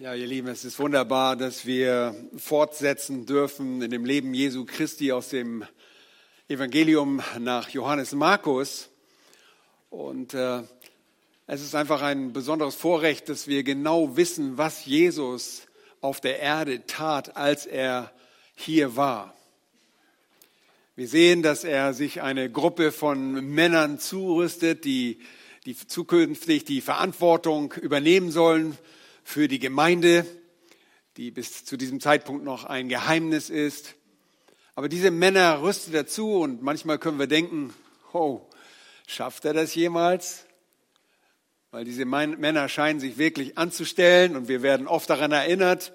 Ja, ihr Lieben, es ist wunderbar, dass wir fortsetzen dürfen in dem Leben Jesu Christi aus dem Evangelium nach Johannes Markus. Und äh, es ist einfach ein besonderes Vorrecht, dass wir genau wissen, was Jesus auf der Erde tat, als er hier war. Wir sehen, dass er sich eine Gruppe von Männern zurüstet, die, die zukünftig die Verantwortung übernehmen sollen für die Gemeinde, die bis zu diesem Zeitpunkt noch ein Geheimnis ist. Aber diese Männer rüstet dazu und manchmal können wir denken, oh, schafft er das jemals? Weil diese Männer scheinen sich wirklich anzustellen und wir werden oft daran erinnert,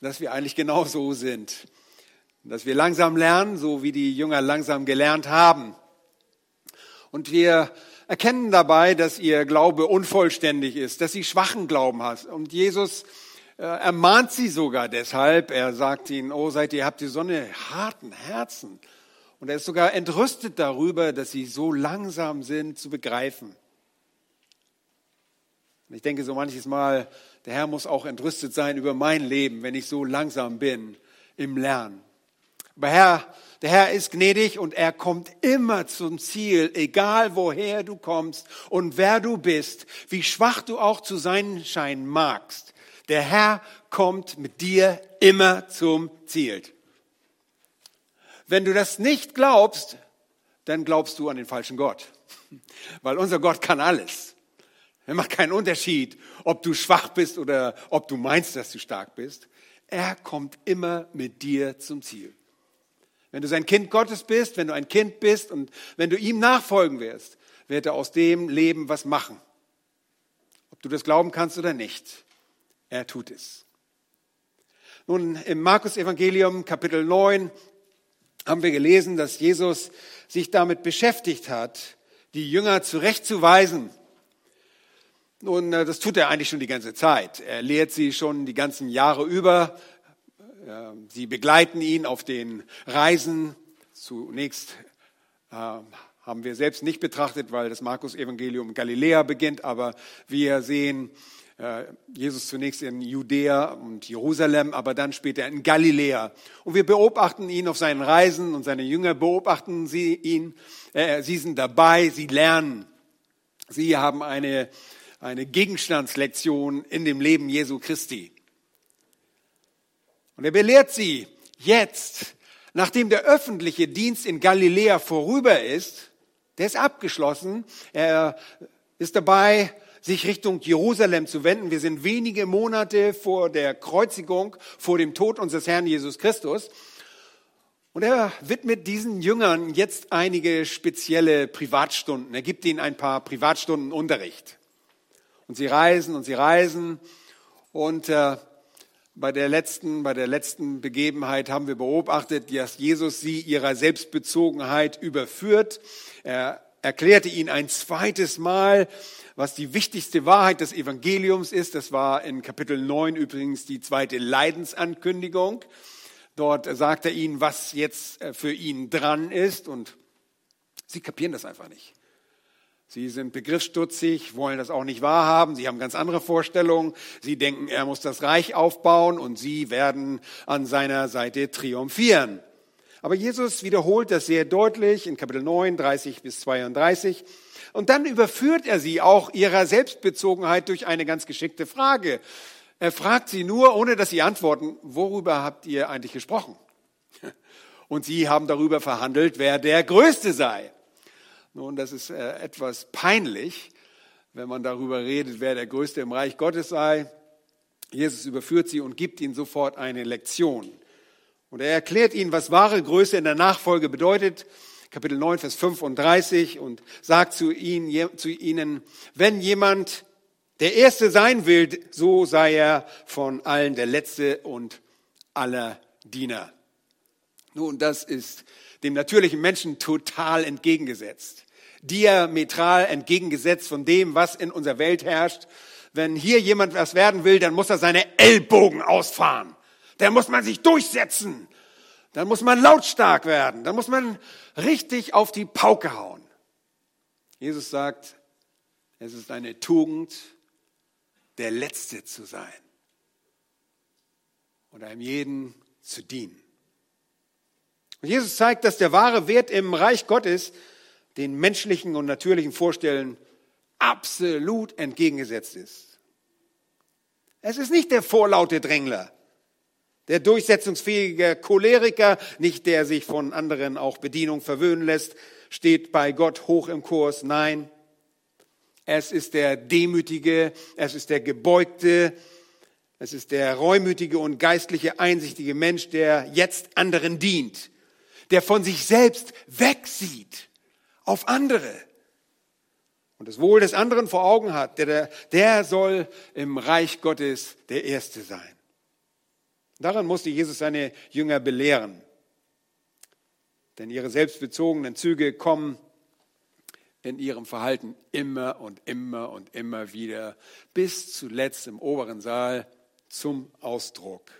dass wir eigentlich genau so sind. Dass wir langsam lernen, so wie die Jünger langsam gelernt haben. Und wir erkennen dabei, dass ihr Glaube unvollständig ist, dass sie schwachen Glauben hat. Und Jesus äh, ermahnt sie sogar deshalb. Er sagt ihnen, oh, seid ihr, habt ihr so eine harten Herzen. Und er ist sogar entrüstet darüber, dass sie so langsam sind zu begreifen. Und ich denke so manches Mal, der Herr muss auch entrüstet sein über mein Leben, wenn ich so langsam bin im Lernen. Aber Herr, der Herr ist gnädig und er kommt immer zum Ziel, egal woher du kommst und wer du bist, wie schwach du auch zu sein scheinen magst. Der Herr kommt mit dir immer zum Ziel. Wenn du das nicht glaubst, dann glaubst du an den falschen Gott. Weil unser Gott kann alles. Er macht keinen Unterschied, ob du schwach bist oder ob du meinst, dass du stark bist. Er kommt immer mit dir zum Ziel. Wenn du sein Kind Gottes bist, wenn du ein Kind bist und wenn du ihm nachfolgen wirst, wird er aus dem Leben was machen. Ob du das glauben kannst oder nicht, er tut es. Nun, im Markus Evangelium Kapitel 9 haben wir gelesen, dass Jesus sich damit beschäftigt hat, die Jünger zurechtzuweisen. Nun, äh, das tut er eigentlich schon die ganze Zeit. Er lehrt sie schon die ganzen Jahre über, Sie begleiten ihn auf den Reisen. Zunächst äh, haben wir selbst nicht betrachtet, weil das Markus-Evangelium Galiläa beginnt, aber wir sehen äh, Jesus zunächst in Judäa und Jerusalem, aber dann später in Galiläa. Und wir beobachten ihn auf seinen Reisen und seine Jünger beobachten sie ihn. Äh, sie sind dabei, sie lernen. Sie haben eine, eine Gegenstandslektion in dem Leben Jesu Christi. Und er belehrt sie jetzt, nachdem der öffentliche Dienst in Galiläa vorüber ist, der ist abgeschlossen, er ist dabei, sich Richtung Jerusalem zu wenden. Wir sind wenige Monate vor der Kreuzigung, vor dem Tod unseres Herrn Jesus Christus. Und er widmet diesen Jüngern jetzt einige spezielle Privatstunden. Er gibt ihnen ein paar Privatstunden Unterricht. Und sie reisen und sie reisen. Und äh, bei der letzten, bei der letzten Begebenheit haben wir beobachtet, dass Jesus sie ihrer Selbstbezogenheit überführt. Er erklärte ihnen ein zweites Mal, was die wichtigste Wahrheit des Evangeliums ist. Das war in Kapitel 9 übrigens die zweite Leidensankündigung. Dort sagt er ihnen, was jetzt äh, für ihn dran ist und sie kapieren das einfach nicht. Sie sind begriffsstutzig, wollen das auch nicht wahrhaben. Sie haben ganz andere Vorstellungen. Sie denken, er muss das Reich aufbauen und sie werden an seiner Seite triumphieren. Aber Jesus wiederholt das sehr deutlich in Kapitel 9, 30 bis 32. Und dann überführt er sie auch ihrer Selbstbezogenheit durch eine ganz geschickte Frage. Er fragt sie nur, ohne dass sie antworten, worüber habt ihr eigentlich gesprochen? Und sie haben darüber verhandelt, wer der Größte sei. Nun, das ist äh, etwas peinlich, wenn man darüber redet, wer der Größte im Reich Gottes sei. Jesus überführt sie und gibt ihnen sofort eine Lektion. Und er erklärt ihnen, was wahre Größe in der Nachfolge bedeutet. Kapitel 9, Vers 35 und sagt zu ihnen, zu ihnen, wenn jemand der Erste sein will, so sei er von allen der Letzte und aller Diener. Nun, das ist dem natürlichen Menschen total entgegengesetzt. Diametral entgegengesetzt von dem, was in unserer Welt herrscht. Wenn hier jemand was werden will, dann muss er seine Ellbogen ausfahren. Dann muss man sich durchsetzen. Dann muss man lautstark werden. Dann muss man richtig auf die Pauke hauen. Jesus sagt, es ist eine Tugend, der Letzte zu sein. und einem jeden zu dienen. Und Jesus zeigt, dass der wahre Wert im Reich Gottes den menschlichen und natürlichen Vorstellen absolut entgegengesetzt ist. Es ist nicht der vorlaute Drängler, der durchsetzungsfähige Choleriker, nicht der sich von anderen auch Bedienung verwöhnen lässt, steht bei Gott hoch im Kurs. Nein, es ist der demütige, es ist der gebeugte, es ist der reumütige und geistliche einsichtige Mensch, der jetzt anderen dient, der von sich selbst wegsieht auf andere und das Wohl des anderen vor Augen hat, der, der soll im Reich Gottes der Erste sein. Daran musste Jesus seine Jünger belehren. Denn ihre selbstbezogenen Züge kommen in ihrem Verhalten immer und immer und immer wieder bis zuletzt im oberen Saal zum Ausdruck.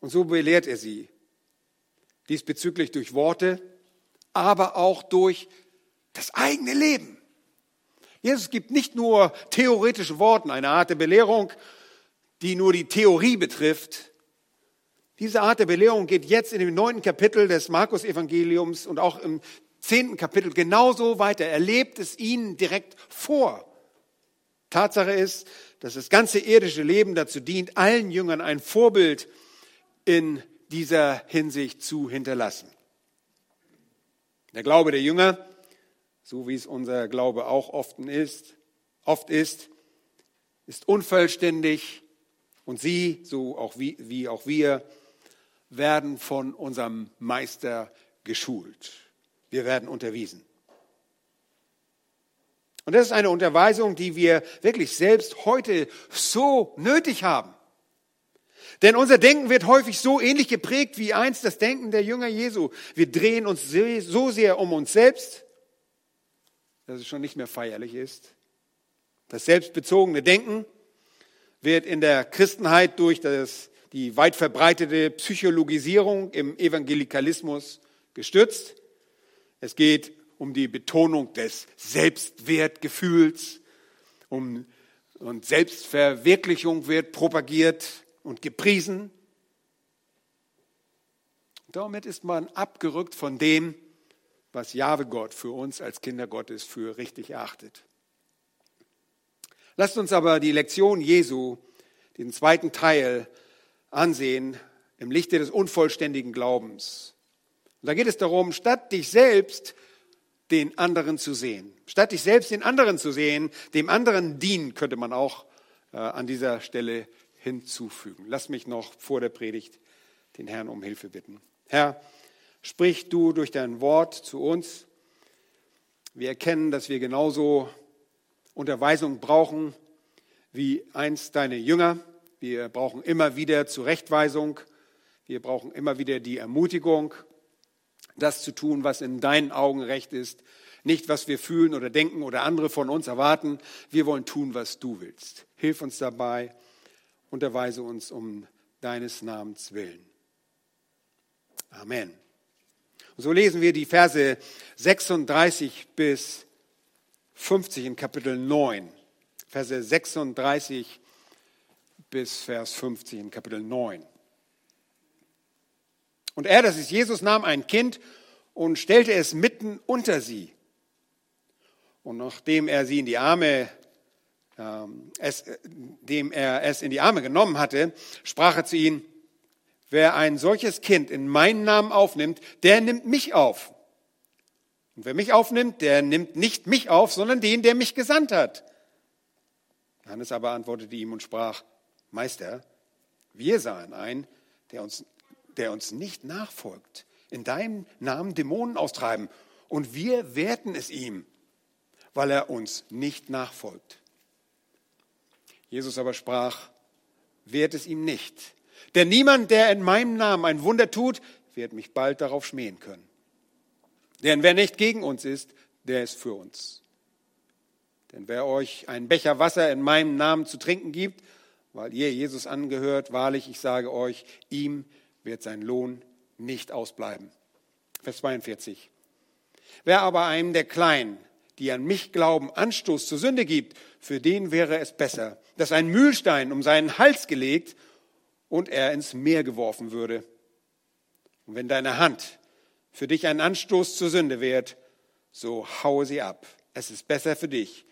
Und so belehrt er sie diesbezüglich durch Worte, aber auch durch das eigene Leben. Jesus gibt nicht nur theoretische Worte, eine Art der Belehrung, die nur die Theorie betrifft. Diese Art der Belehrung geht jetzt in dem neunten Kapitel des Markus-Evangeliums und auch im zehnten Kapitel genauso weiter. Er lebt es ihnen direkt vor. Tatsache ist, dass das ganze irdische Leben dazu dient, allen Jüngern ein Vorbild in dieser Hinsicht zu hinterlassen. Der Glaube der Jünger, so wie es unser Glaube auch oft ist, oft ist, ist unvollständig und sie, so auch wie, wie auch wir, werden von unserem Meister geschult. Wir werden unterwiesen. Und das ist eine Unterweisung, die wir wirklich selbst heute so nötig haben. Denn unser Denken wird häufig so ähnlich geprägt wie einst das Denken der Jünger Jesu. Wir drehen uns so sehr um uns selbst, dass es schon nicht mehr feierlich ist. Das selbstbezogene Denken wird in der Christenheit durch das, die weit verbreitete Psychologisierung im Evangelikalismus gestützt. Es geht um die Betonung des Selbstwertgefühls, um, und Selbstverwirklichung wird propagiert und gepriesen. Damit ist man abgerückt von dem, was Jahwe Gott für uns als Kinder Gottes für richtig erachtet. Lasst uns aber die Lektion Jesu, den zweiten Teil, ansehen im Lichte des unvollständigen Glaubens. Und da geht es darum, statt dich selbst den anderen zu sehen, statt dich selbst den anderen zu sehen, dem anderen dienen, könnte man auch äh, an dieser Stelle hinzufügen. Lass mich noch vor der Predigt den Herrn um Hilfe bitten. Herr, sprich du durch dein Wort zu uns. Wir erkennen, dass wir genauso Unterweisung brauchen wie einst deine Jünger. Wir brauchen immer wieder Zurechtweisung. Wir brauchen immer wieder die Ermutigung, das zu tun, was in deinen Augen recht ist. Nicht, was wir fühlen oder denken oder andere von uns erwarten. Wir wollen tun, was du willst. Hilf uns dabei und erweise uns um deines Namens willen. Amen. Und so lesen wir die Verse 36 bis 50 in Kapitel 9. Verse 36 bis Vers 50 in Kapitel 9. Und er, das ist Jesus, nahm ein Kind und stellte es mitten unter sie. Und nachdem er sie in die Arme es, dem er es in die Arme genommen hatte, sprach er zu ihnen, wer ein solches Kind in meinen Namen aufnimmt, der nimmt mich auf. Und wer mich aufnimmt, der nimmt nicht mich auf, sondern den, der mich gesandt hat. Johannes aber antwortete ihm und sprach, Meister, wir sahen ein, der uns, der uns nicht nachfolgt, in deinem Namen Dämonen austreiben, und wir wehrten es ihm, weil er uns nicht nachfolgt. Jesus aber sprach, wehrt es ihm nicht. Denn niemand, der in meinem Namen ein Wunder tut, wird mich bald darauf schmähen können. Denn wer nicht gegen uns ist, der ist für uns. Denn wer euch einen Becher Wasser in meinem Namen zu trinken gibt, weil ihr Jesus angehört, wahrlich, ich sage euch, ihm wird sein Lohn nicht ausbleiben. Vers 42. Wer aber einem der Kleinen die an mich glauben, Anstoß zur Sünde gibt, für den wäre es besser, dass ein Mühlstein um seinen Hals gelegt und er ins Meer geworfen würde. Und wenn deine Hand für dich ein Anstoß zur Sünde währt, so haue sie ab. Es ist besser für dich,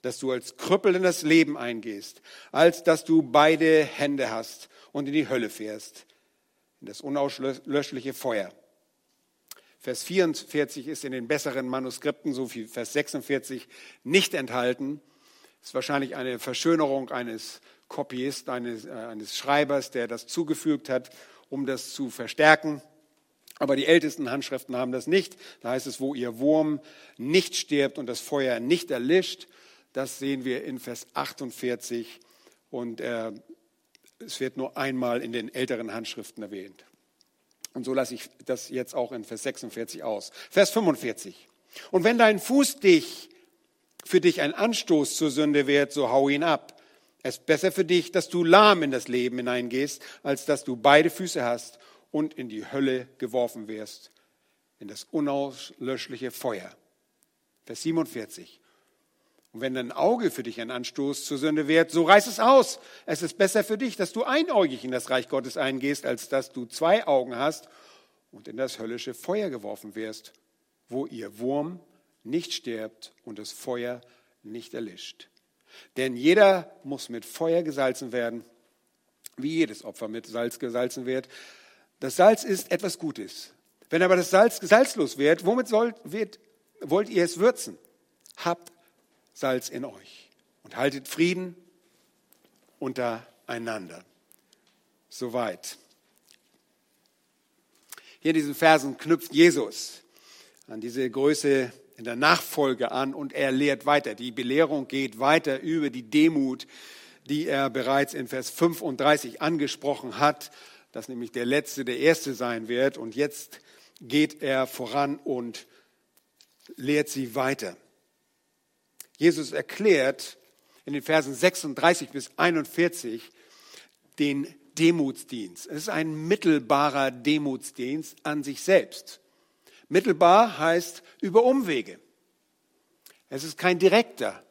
dass du als Krüppel in das Leben eingehst, als dass du beide Hände hast und in die Hölle fährst, in das unauslöschliche Feuer. Vers 44 ist in den besseren Manuskripten, so wie Vers 46, nicht enthalten. Ist wahrscheinlich eine Verschönerung eines Kopiisten, eines, äh, eines Schreibers, der das zugefügt hat, um das zu verstärken. Aber die ältesten Handschriften haben das nicht. Da heißt es, wo ihr Wurm nicht stirbt und das Feuer nicht erlischt. Das sehen wir in Vers 48 und äh, es wird nur einmal in den älteren Handschriften erwähnt. Und so lasse ich das jetzt auch in Vers 46 aus. Vers 45. Und wenn dein Fuß dich für dich ein Anstoß zur Sünde wird, so hau ihn ab. Es ist besser für dich, dass du lahm in das Leben hineingehst, als dass du beide Füße hast und in die Hölle geworfen wirst, in das unauslöschliche Feuer. Vers 47. Und wenn dein Auge für dich ein Anstoß zur Sünde wird, so reiß es aus. Es ist besser für dich, dass du einäugig in das Reich Gottes eingehst, als dass du zwei Augen hast und in das höllische Feuer geworfen wirst, wo ihr Wurm nicht stirbt und das Feuer nicht erlischt. Denn jeder muss mit Feuer gesalzen werden, wie jedes Opfer mit Salz gesalzen wird. Das Salz ist etwas Gutes. Wenn aber das Salz salzlos wird, womit soll, wird, wollt ihr es würzen? Habt Salz in euch und haltet Frieden untereinander. Soweit. Hier in diesen Versen knüpft Jesus an diese Größe in der Nachfolge an und er lehrt weiter. Die Belehrung geht weiter über die Demut, die er bereits in Vers 35 angesprochen hat, dass nämlich der Letzte der Erste sein wird. Und jetzt geht er voran und lehrt sie weiter. Jesus erklärt in den Versen 36 bis 41 den Demutsdienst. Es ist ein mittelbarer Demutsdienst an sich selbst. Mittelbar heißt über Umwege. Es ist kein direkter.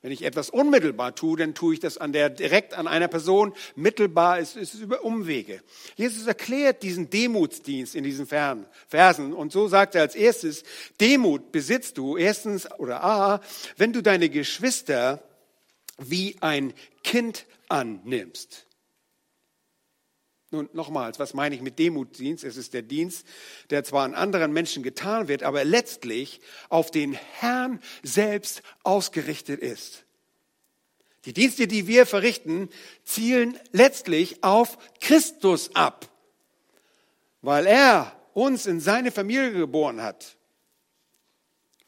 Wenn ich etwas unmittelbar tue, dann tue ich das an der, direkt an einer Person. Mittelbar ist, ist es über Umwege. Jesus erklärt diesen Demutsdienst in diesen Versen. Und so sagt er als erstes, Demut besitzt du erstens oder A, wenn du deine Geschwister wie ein Kind annimmst. Nun, nochmals, was meine ich mit Demutdienst? Es ist der Dienst, der zwar an anderen Menschen getan wird, aber letztlich auf den Herrn selbst ausgerichtet ist. Die Dienste, die wir verrichten, zielen letztlich auf Christus ab, weil er uns in seine Familie geboren hat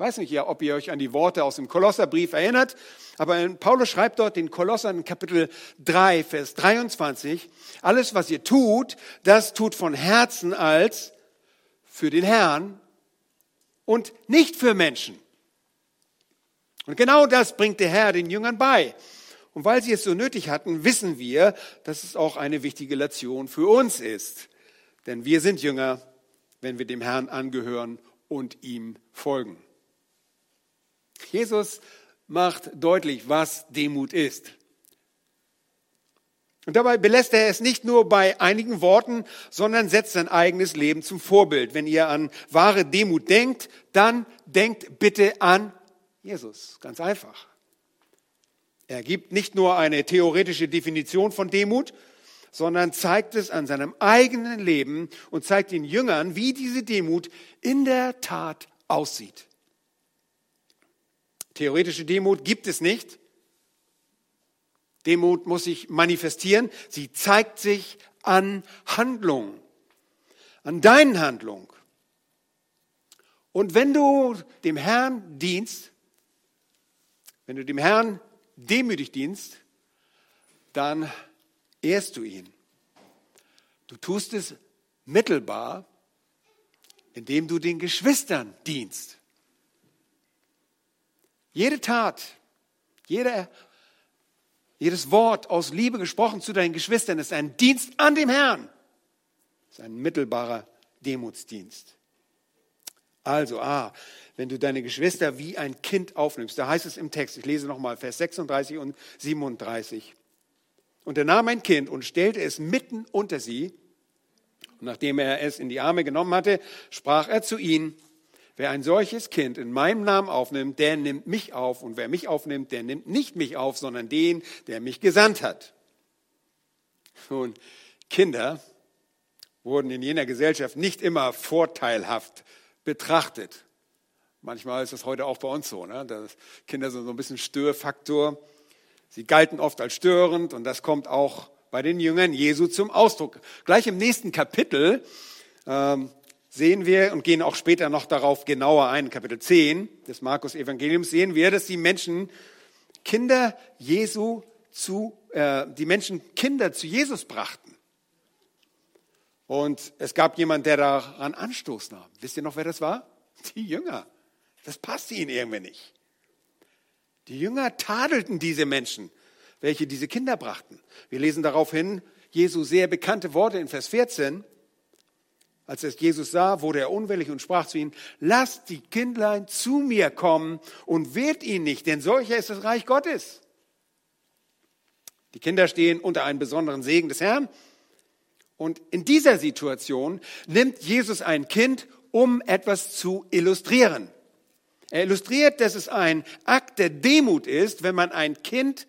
weiß nicht, ob ihr euch an die Worte aus dem Kolosserbrief erinnert, aber Paulus schreibt dort den Kolossern Kapitel 3, Vers 23, alles, was ihr tut, das tut von Herzen als für den Herrn und nicht für Menschen. Und genau das bringt der Herr den Jüngern bei. Und weil sie es so nötig hatten, wissen wir, dass es auch eine wichtige Lektion für uns ist. Denn wir sind Jünger, wenn wir dem Herrn angehören und ihm folgen. Jesus macht deutlich, was Demut ist. Und dabei belässt er es nicht nur bei einigen Worten, sondern setzt sein eigenes Leben zum Vorbild. Wenn ihr an wahre Demut denkt, dann denkt bitte an Jesus. Ganz einfach. Er gibt nicht nur eine theoretische Definition von Demut, sondern zeigt es an seinem eigenen Leben und zeigt den Jüngern, wie diese Demut in der Tat aussieht. Theoretische Demut gibt es nicht. Demut muss sich manifestieren. Sie zeigt sich an Handlungen, an deinen Handlungen. Und wenn du dem Herrn dienst, wenn du dem Herrn demütig dienst, dann ehrst du ihn. Du tust es mittelbar, indem du den Geschwistern dienst. Jede Tat, jede, jedes Wort aus Liebe gesprochen zu deinen Geschwistern ist ein Dienst an dem Herrn. Das ist ein mittelbarer Demutsdienst. Also, ah, wenn du deine Geschwister wie ein Kind aufnimmst, da heißt es im Text, ich lese nochmal Vers 36 und 37. Und er nahm ein Kind und stellte es mitten unter sie. Und nachdem er es in die Arme genommen hatte, sprach er zu ihnen, wer ein solches Kind in meinem Namen aufnimmt, der nimmt mich auf. Und wer mich aufnimmt, der nimmt nicht mich auf, sondern den, der mich gesandt hat. Nun, Kinder wurden in jener Gesellschaft nicht immer vorteilhaft betrachtet. Manchmal ist das heute auch bei uns so. Ne? Das Kinder sind so ein bisschen Störfaktor. Sie galten oft als störend und das kommt auch bei den Jüngern Jesu zum Ausdruck. Gleich im nächsten Kapitel ähm, sehen wir und gehen auch später noch darauf genauer ein, Kapitel 10 des Markus Evangeliums, sehen wir, dass die Menschen Kinder Jesu zu, äh, die Menschen Kinder zu Jesus brachten. Und es gab jemand, der daran Anstoß nahm. Wisst ihr noch, wer das war? Die Jünger. Das passte ihnen irgendwie nicht. Die Jünger tadelten diese Menschen, welche diese Kinder brachten. Wir lesen daraufhin Jesu sehr bekannte Worte in Vers 14. Als es Jesus sah, wurde er unwillig und sprach zu ihnen, lasst die Kindlein zu mir kommen und wehrt ihn nicht, denn solcher ist das Reich Gottes. Die Kinder stehen unter einem besonderen Segen des Herrn. Und in dieser Situation nimmt Jesus ein Kind, um etwas zu illustrieren. Er illustriert, dass es ein Akt der Demut ist, wenn man ein Kind,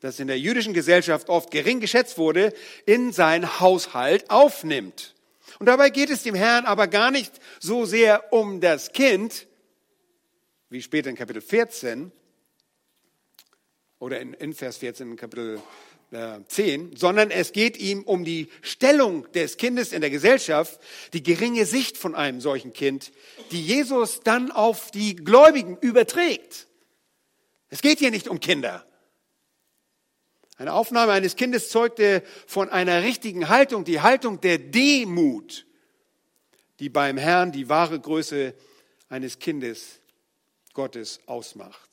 das in der jüdischen Gesellschaft oft gering geschätzt wurde, in sein Haushalt aufnimmt. Und dabei geht es dem Herrn aber gar nicht so sehr um das Kind, wie später in Kapitel 14 oder in, in Vers 14 in Kapitel 10, sondern es geht ihm um die Stellung des Kindes in der Gesellschaft, die geringe Sicht von einem solchen Kind, die Jesus dann auf die Gläubigen überträgt. Es geht hier nicht um Kinder. Eine Aufnahme eines Kindes zeugte von einer richtigen Haltung, die Haltung der Demut, die beim Herrn die wahre Größe eines Kindes Gottes ausmacht.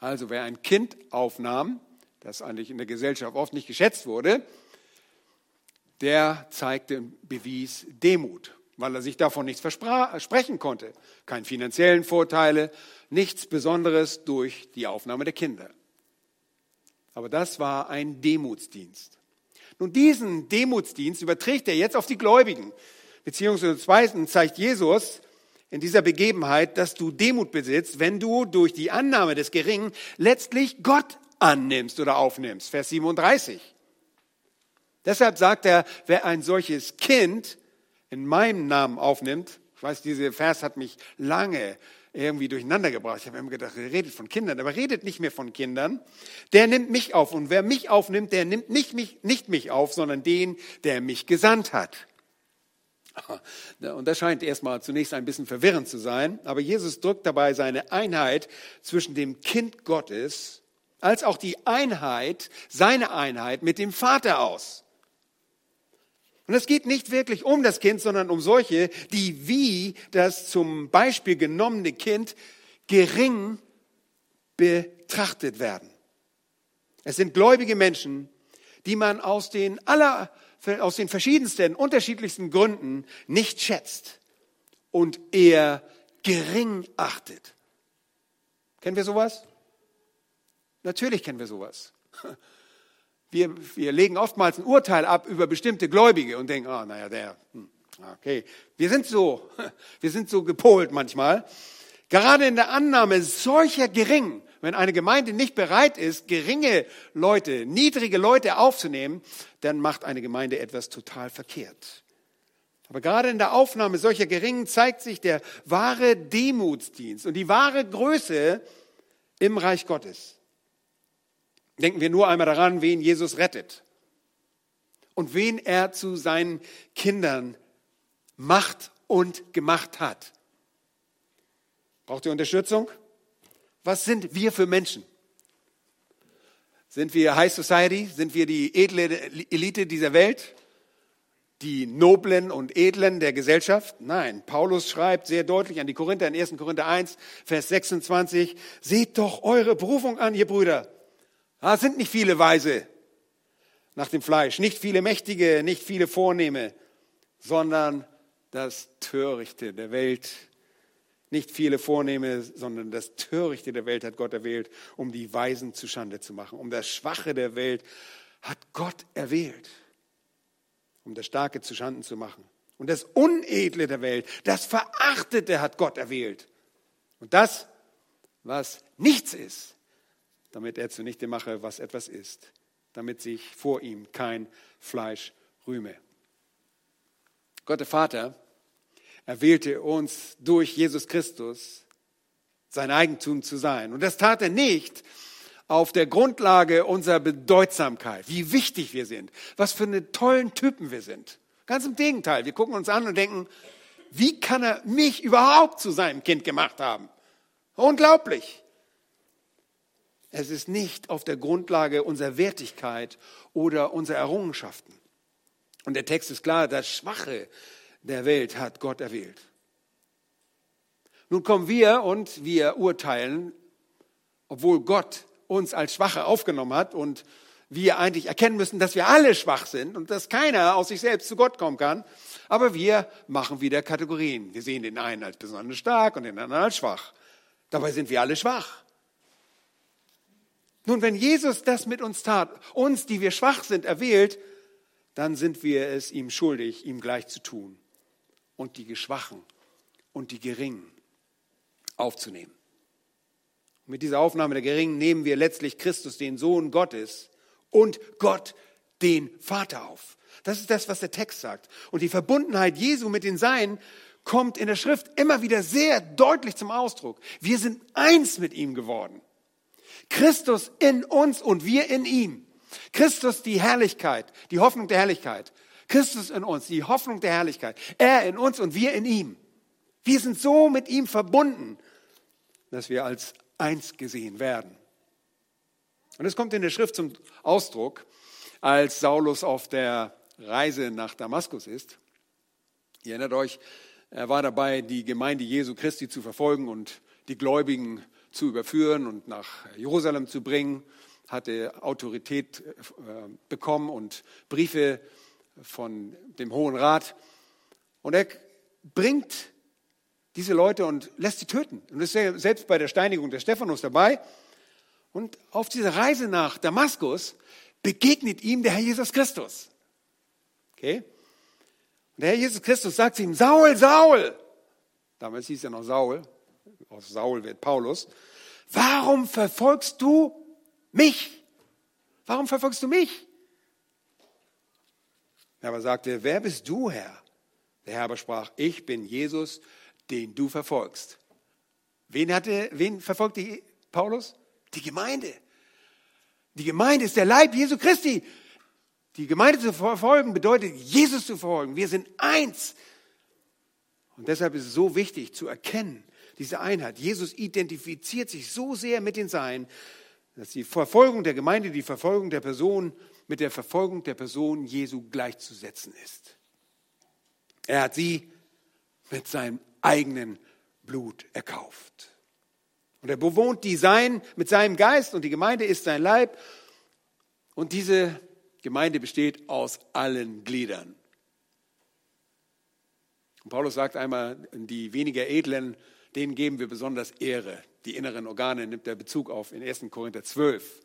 Also wer ein Kind aufnahm, das eigentlich in der Gesellschaft oft nicht geschätzt wurde, der zeigte, bewies Demut, weil er sich davon nichts versprechen konnte. Keine finanziellen Vorteile, nichts Besonderes durch die Aufnahme der Kinder. Aber das war ein Demutsdienst. Nun, diesen Demutsdienst überträgt er jetzt auf die Gläubigen. Beziehungsweise zweitens zeigt Jesus in dieser Begebenheit, dass du Demut besitzt, wenn du durch die Annahme des Geringen letztlich Gott annimmst oder aufnimmst. Vers 37. Deshalb sagt er, wer ein solches Kind in meinem Namen aufnimmt, ich weiß, dieser Vers hat mich lange irgendwie durcheinander gebracht. Ich habe immer gedacht, er redet von Kindern, aber redet nicht mehr von Kindern. Der nimmt mich auf und wer mich aufnimmt, der nimmt nicht mich, nicht mich auf, sondern den, der mich gesandt hat. Und das scheint erstmal zunächst ein bisschen verwirrend zu sein, aber Jesus drückt dabei seine Einheit zwischen dem Kind Gottes als auch die Einheit, seine Einheit mit dem Vater aus. Und es geht nicht wirklich um das Kind, sondern um solche, die wie das zum Beispiel genommene Kind gering betrachtet werden. Es sind gläubige Menschen, die man aus den aller, aus den verschiedensten, unterschiedlichsten Gründen nicht schätzt und eher gering achtet. Kennen wir sowas? Natürlich kennen wir sowas. Wir, wir legen oftmals ein Urteil ab über bestimmte Gläubige und denken, ah, oh, naja, der, hm, okay. Wir sind so, wir sind so gepolt manchmal. Gerade in der Annahme solcher gering, wenn eine Gemeinde nicht bereit ist, geringe Leute, niedrige Leute aufzunehmen, dann macht eine Gemeinde etwas total verkehrt. Aber gerade in der Aufnahme solcher Geringen zeigt sich der wahre Demutsdienst und die wahre Größe im Reich Gottes. Denken wir nur einmal daran, wen Jesus rettet und wen er zu seinen Kindern macht und gemacht hat. Braucht ihr Unterstützung? Was sind wir für Menschen? Sind wir High Society? Sind wir die edle Elite dieser Welt? Die Noblen und Edlen der Gesellschaft? Nein, Paulus schreibt sehr deutlich an die Korinther in 1. Korinther 1, Vers 26, seht doch eure Berufung an, ihr Brüder. Ah, es sind nicht viele Weise nach dem Fleisch, nicht viele Mächtige, nicht viele Vornehme, sondern das Törichte der Welt. Nicht viele Vornehme, sondern das Törichte der Welt hat Gott erwählt, um die Weisen zu Schande zu machen. Um das Schwache der Welt hat Gott erwählt, um das Starke zu Schanden zu machen. Und das Unedle der Welt, das Verachtete hat Gott erwählt. Und das, was nichts ist, damit er zunichte mache, was etwas ist, damit sich vor ihm kein Fleisch rühme. Gott der Vater erwählte uns durch Jesus Christus sein Eigentum zu sein. Und das tat er nicht auf der Grundlage unserer Bedeutsamkeit, wie wichtig wir sind, was für eine tollen Typen wir sind. Ganz im Gegenteil, wir gucken uns an und denken, wie kann er mich überhaupt zu seinem Kind gemacht haben? Unglaublich. Es ist nicht auf der Grundlage unserer Wertigkeit oder unserer Errungenschaften. Und der Text ist klar, das Schwache der Welt hat Gott erwählt. Nun kommen wir und wir urteilen, obwohl Gott uns als Schwache aufgenommen hat und wir eigentlich erkennen müssen, dass wir alle schwach sind und dass keiner aus sich selbst zu Gott kommen kann. Aber wir machen wieder Kategorien. Wir sehen den einen als besonders stark und den anderen als schwach. Dabei sind wir alle schwach. Nun, wenn Jesus das mit uns tat, uns, die wir schwach sind, erwählt, dann sind wir es ihm schuldig, ihm gleich zu tun und die Geschwachen und die Geringen aufzunehmen. Mit dieser Aufnahme der Geringen nehmen wir letztlich Christus, den Sohn Gottes, und Gott, den Vater auf. Das ist das, was der Text sagt. Und die Verbundenheit Jesu mit den Seinen kommt in der Schrift immer wieder sehr deutlich zum Ausdruck. Wir sind eins mit ihm geworden. Christus in uns und wir in ihm. Christus die Herrlichkeit, die Hoffnung der Herrlichkeit. Christus in uns, die Hoffnung der Herrlichkeit. Er in uns und wir in ihm. Wir sind so mit ihm verbunden, dass wir als eins gesehen werden. Und es kommt in der Schrift zum Ausdruck, als Saulus auf der Reise nach Damaskus ist. Ihr erinnert euch, er war dabei, die Gemeinde Jesu Christi zu verfolgen und die Gläubigen zu überführen und nach Jerusalem zu bringen, hatte Autorität äh, bekommen und Briefe von dem Hohen Rat. Und er bringt diese Leute und lässt sie töten. Und ist selbst bei der Steinigung des Stephanus dabei. Und auf dieser Reise nach Damaskus begegnet ihm der Herr Jesus Christus. Okay? Und der Herr Jesus Christus sagt zu ihm, Saul, Saul, damals hieß er noch Saul, aus Saul wird Paulus, warum verfolgst du mich? Warum verfolgst du mich? Er aber sagte, wer bist du, Herr? Der Herr aber sprach, ich bin Jesus, den du verfolgst. Wen, hatte, wen verfolgte Paulus? Die Gemeinde. Die Gemeinde ist der Leib Jesu Christi. Die Gemeinde zu verfolgen bedeutet, Jesus zu verfolgen. Wir sind eins. Und deshalb ist es so wichtig zu erkennen, diese Einheit. Jesus identifiziert sich so sehr mit den Seinen, dass die Verfolgung der Gemeinde, die Verfolgung der Person mit der Verfolgung der Person Jesu gleichzusetzen ist. Er hat sie mit seinem eigenen Blut erkauft. Und er bewohnt die Sein mit seinem Geist und die Gemeinde ist sein Leib. Und diese Gemeinde besteht aus allen Gliedern. Und Paulus sagt einmal, die weniger edlen, denen geben wir besonders Ehre. Die inneren Organe nimmt er Bezug auf in 1. Korinther 12,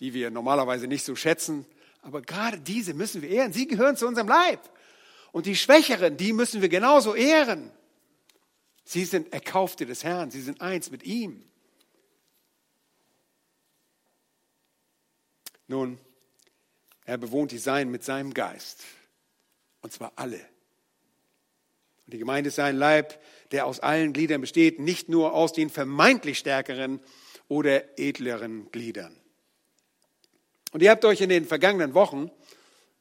die wir normalerweise nicht so schätzen. Aber gerade diese müssen wir ehren. Sie gehören zu unserem Leib. Und die Schwächeren, die müssen wir genauso ehren. Sie sind Erkaufte des Herrn. Sie sind eins mit ihm. Nun, er bewohnt die Sein mit seinem Geist. Und zwar alle. Und die Gemeinde ist sein Leib, der aus allen Gliedern besteht, nicht nur aus den vermeintlich stärkeren oder edleren Gliedern. Und ihr habt euch in den vergangenen Wochen,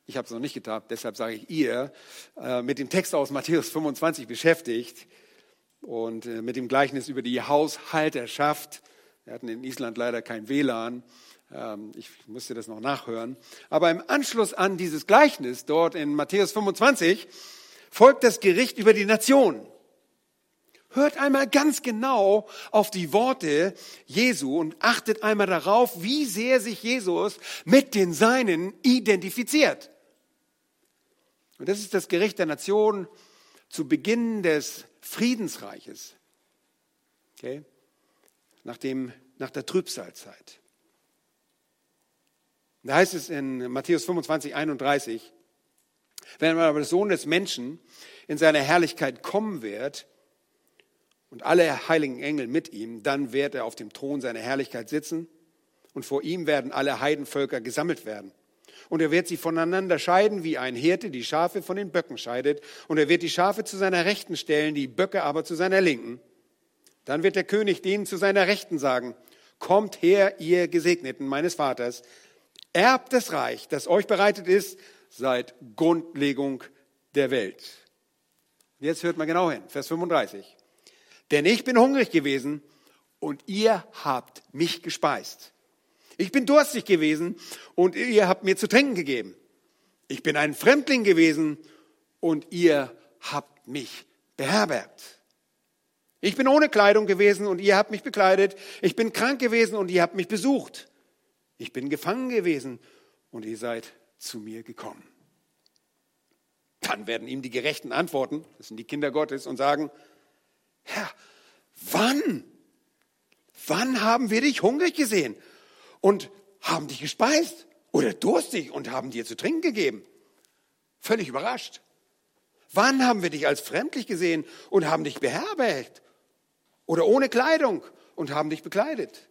ich habe es noch nicht getan, deshalb sage ich ihr, äh, mit dem Text aus Matthäus 25 beschäftigt und äh, mit dem Gleichnis über die Haushalterschaft. Wir hatten in Island leider kein WLAN. Ähm, ich musste das noch nachhören. Aber im Anschluss an dieses Gleichnis dort in Matthäus 25 folgt das Gericht über die Nation. Hört einmal ganz genau auf die Worte Jesu und achtet einmal darauf, wie sehr sich Jesus mit den Seinen identifiziert. Und das ist das Gericht der Nation zu Beginn des Friedensreiches, okay, nach, dem, nach der Trübsalzeit. Da heißt es in Matthäus 25, 31, wenn aber der Sohn des Menschen in seiner Herrlichkeit kommen wird und alle heiligen Engel mit ihm, dann wird er auf dem Thron seiner Herrlichkeit sitzen und vor ihm werden alle Heidenvölker gesammelt werden. Und er wird sie voneinander scheiden, wie ein Hirte die Schafe von den Böcken scheidet. Und er wird die Schafe zu seiner Rechten stellen, die Böcke aber zu seiner Linken. Dann wird der König denen zu seiner Rechten sagen, kommt her, ihr Gesegneten meines Vaters, erbt das Reich, das euch bereitet ist seit Grundlegung der Welt. Jetzt hört mal genau hin, Vers 35. Denn ich bin hungrig gewesen und ihr habt mich gespeist. Ich bin durstig gewesen und ihr habt mir zu trinken gegeben. Ich bin ein Fremdling gewesen und ihr habt mich beherbergt. Ich bin ohne Kleidung gewesen und ihr habt mich bekleidet. Ich bin krank gewesen und ihr habt mich besucht. Ich bin gefangen gewesen und ihr seid zu mir gekommen. Dann werden ihm die Gerechten antworten, das sind die Kinder Gottes, und sagen, Herr, wann? Wann haben wir dich hungrig gesehen und haben dich gespeist oder durstig und haben dir zu trinken gegeben? Völlig überrascht. Wann haben wir dich als fremdlich gesehen und haben dich beherbergt? Oder ohne Kleidung und haben dich bekleidet?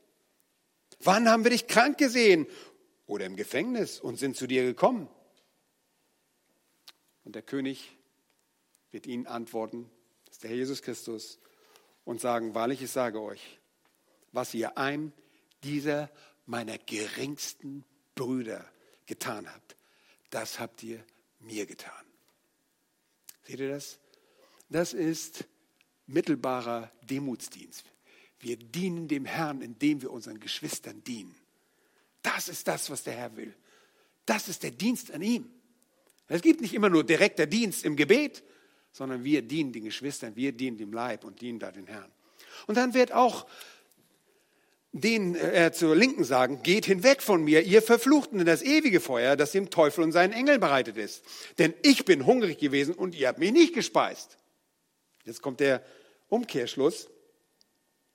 Wann haben wir dich krank gesehen oder im Gefängnis und sind zu dir gekommen? Und der König wird ihnen antworten, das ist der Herr Jesus Christus, und sagen, wahrlich, ich sage euch, was ihr einem dieser meiner geringsten Brüder getan habt, das habt ihr mir getan. Seht ihr das? Das ist mittelbarer Demutsdienst. Wir dienen dem Herrn, indem wir unseren Geschwistern dienen. Das ist das, was der Herr will. Das ist der Dienst an ihm. Es gibt nicht immer nur direkter Dienst im Gebet, sondern wir dienen den Geschwistern, wir dienen dem Leib und dienen da den Herrn. Und dann wird auch den äh, zur Linken sagen, geht hinweg von mir, ihr Verfluchten, in das ewige Feuer, das dem Teufel und seinen Engeln bereitet ist. Denn ich bin hungrig gewesen und ihr habt mich nicht gespeist. Jetzt kommt der Umkehrschluss.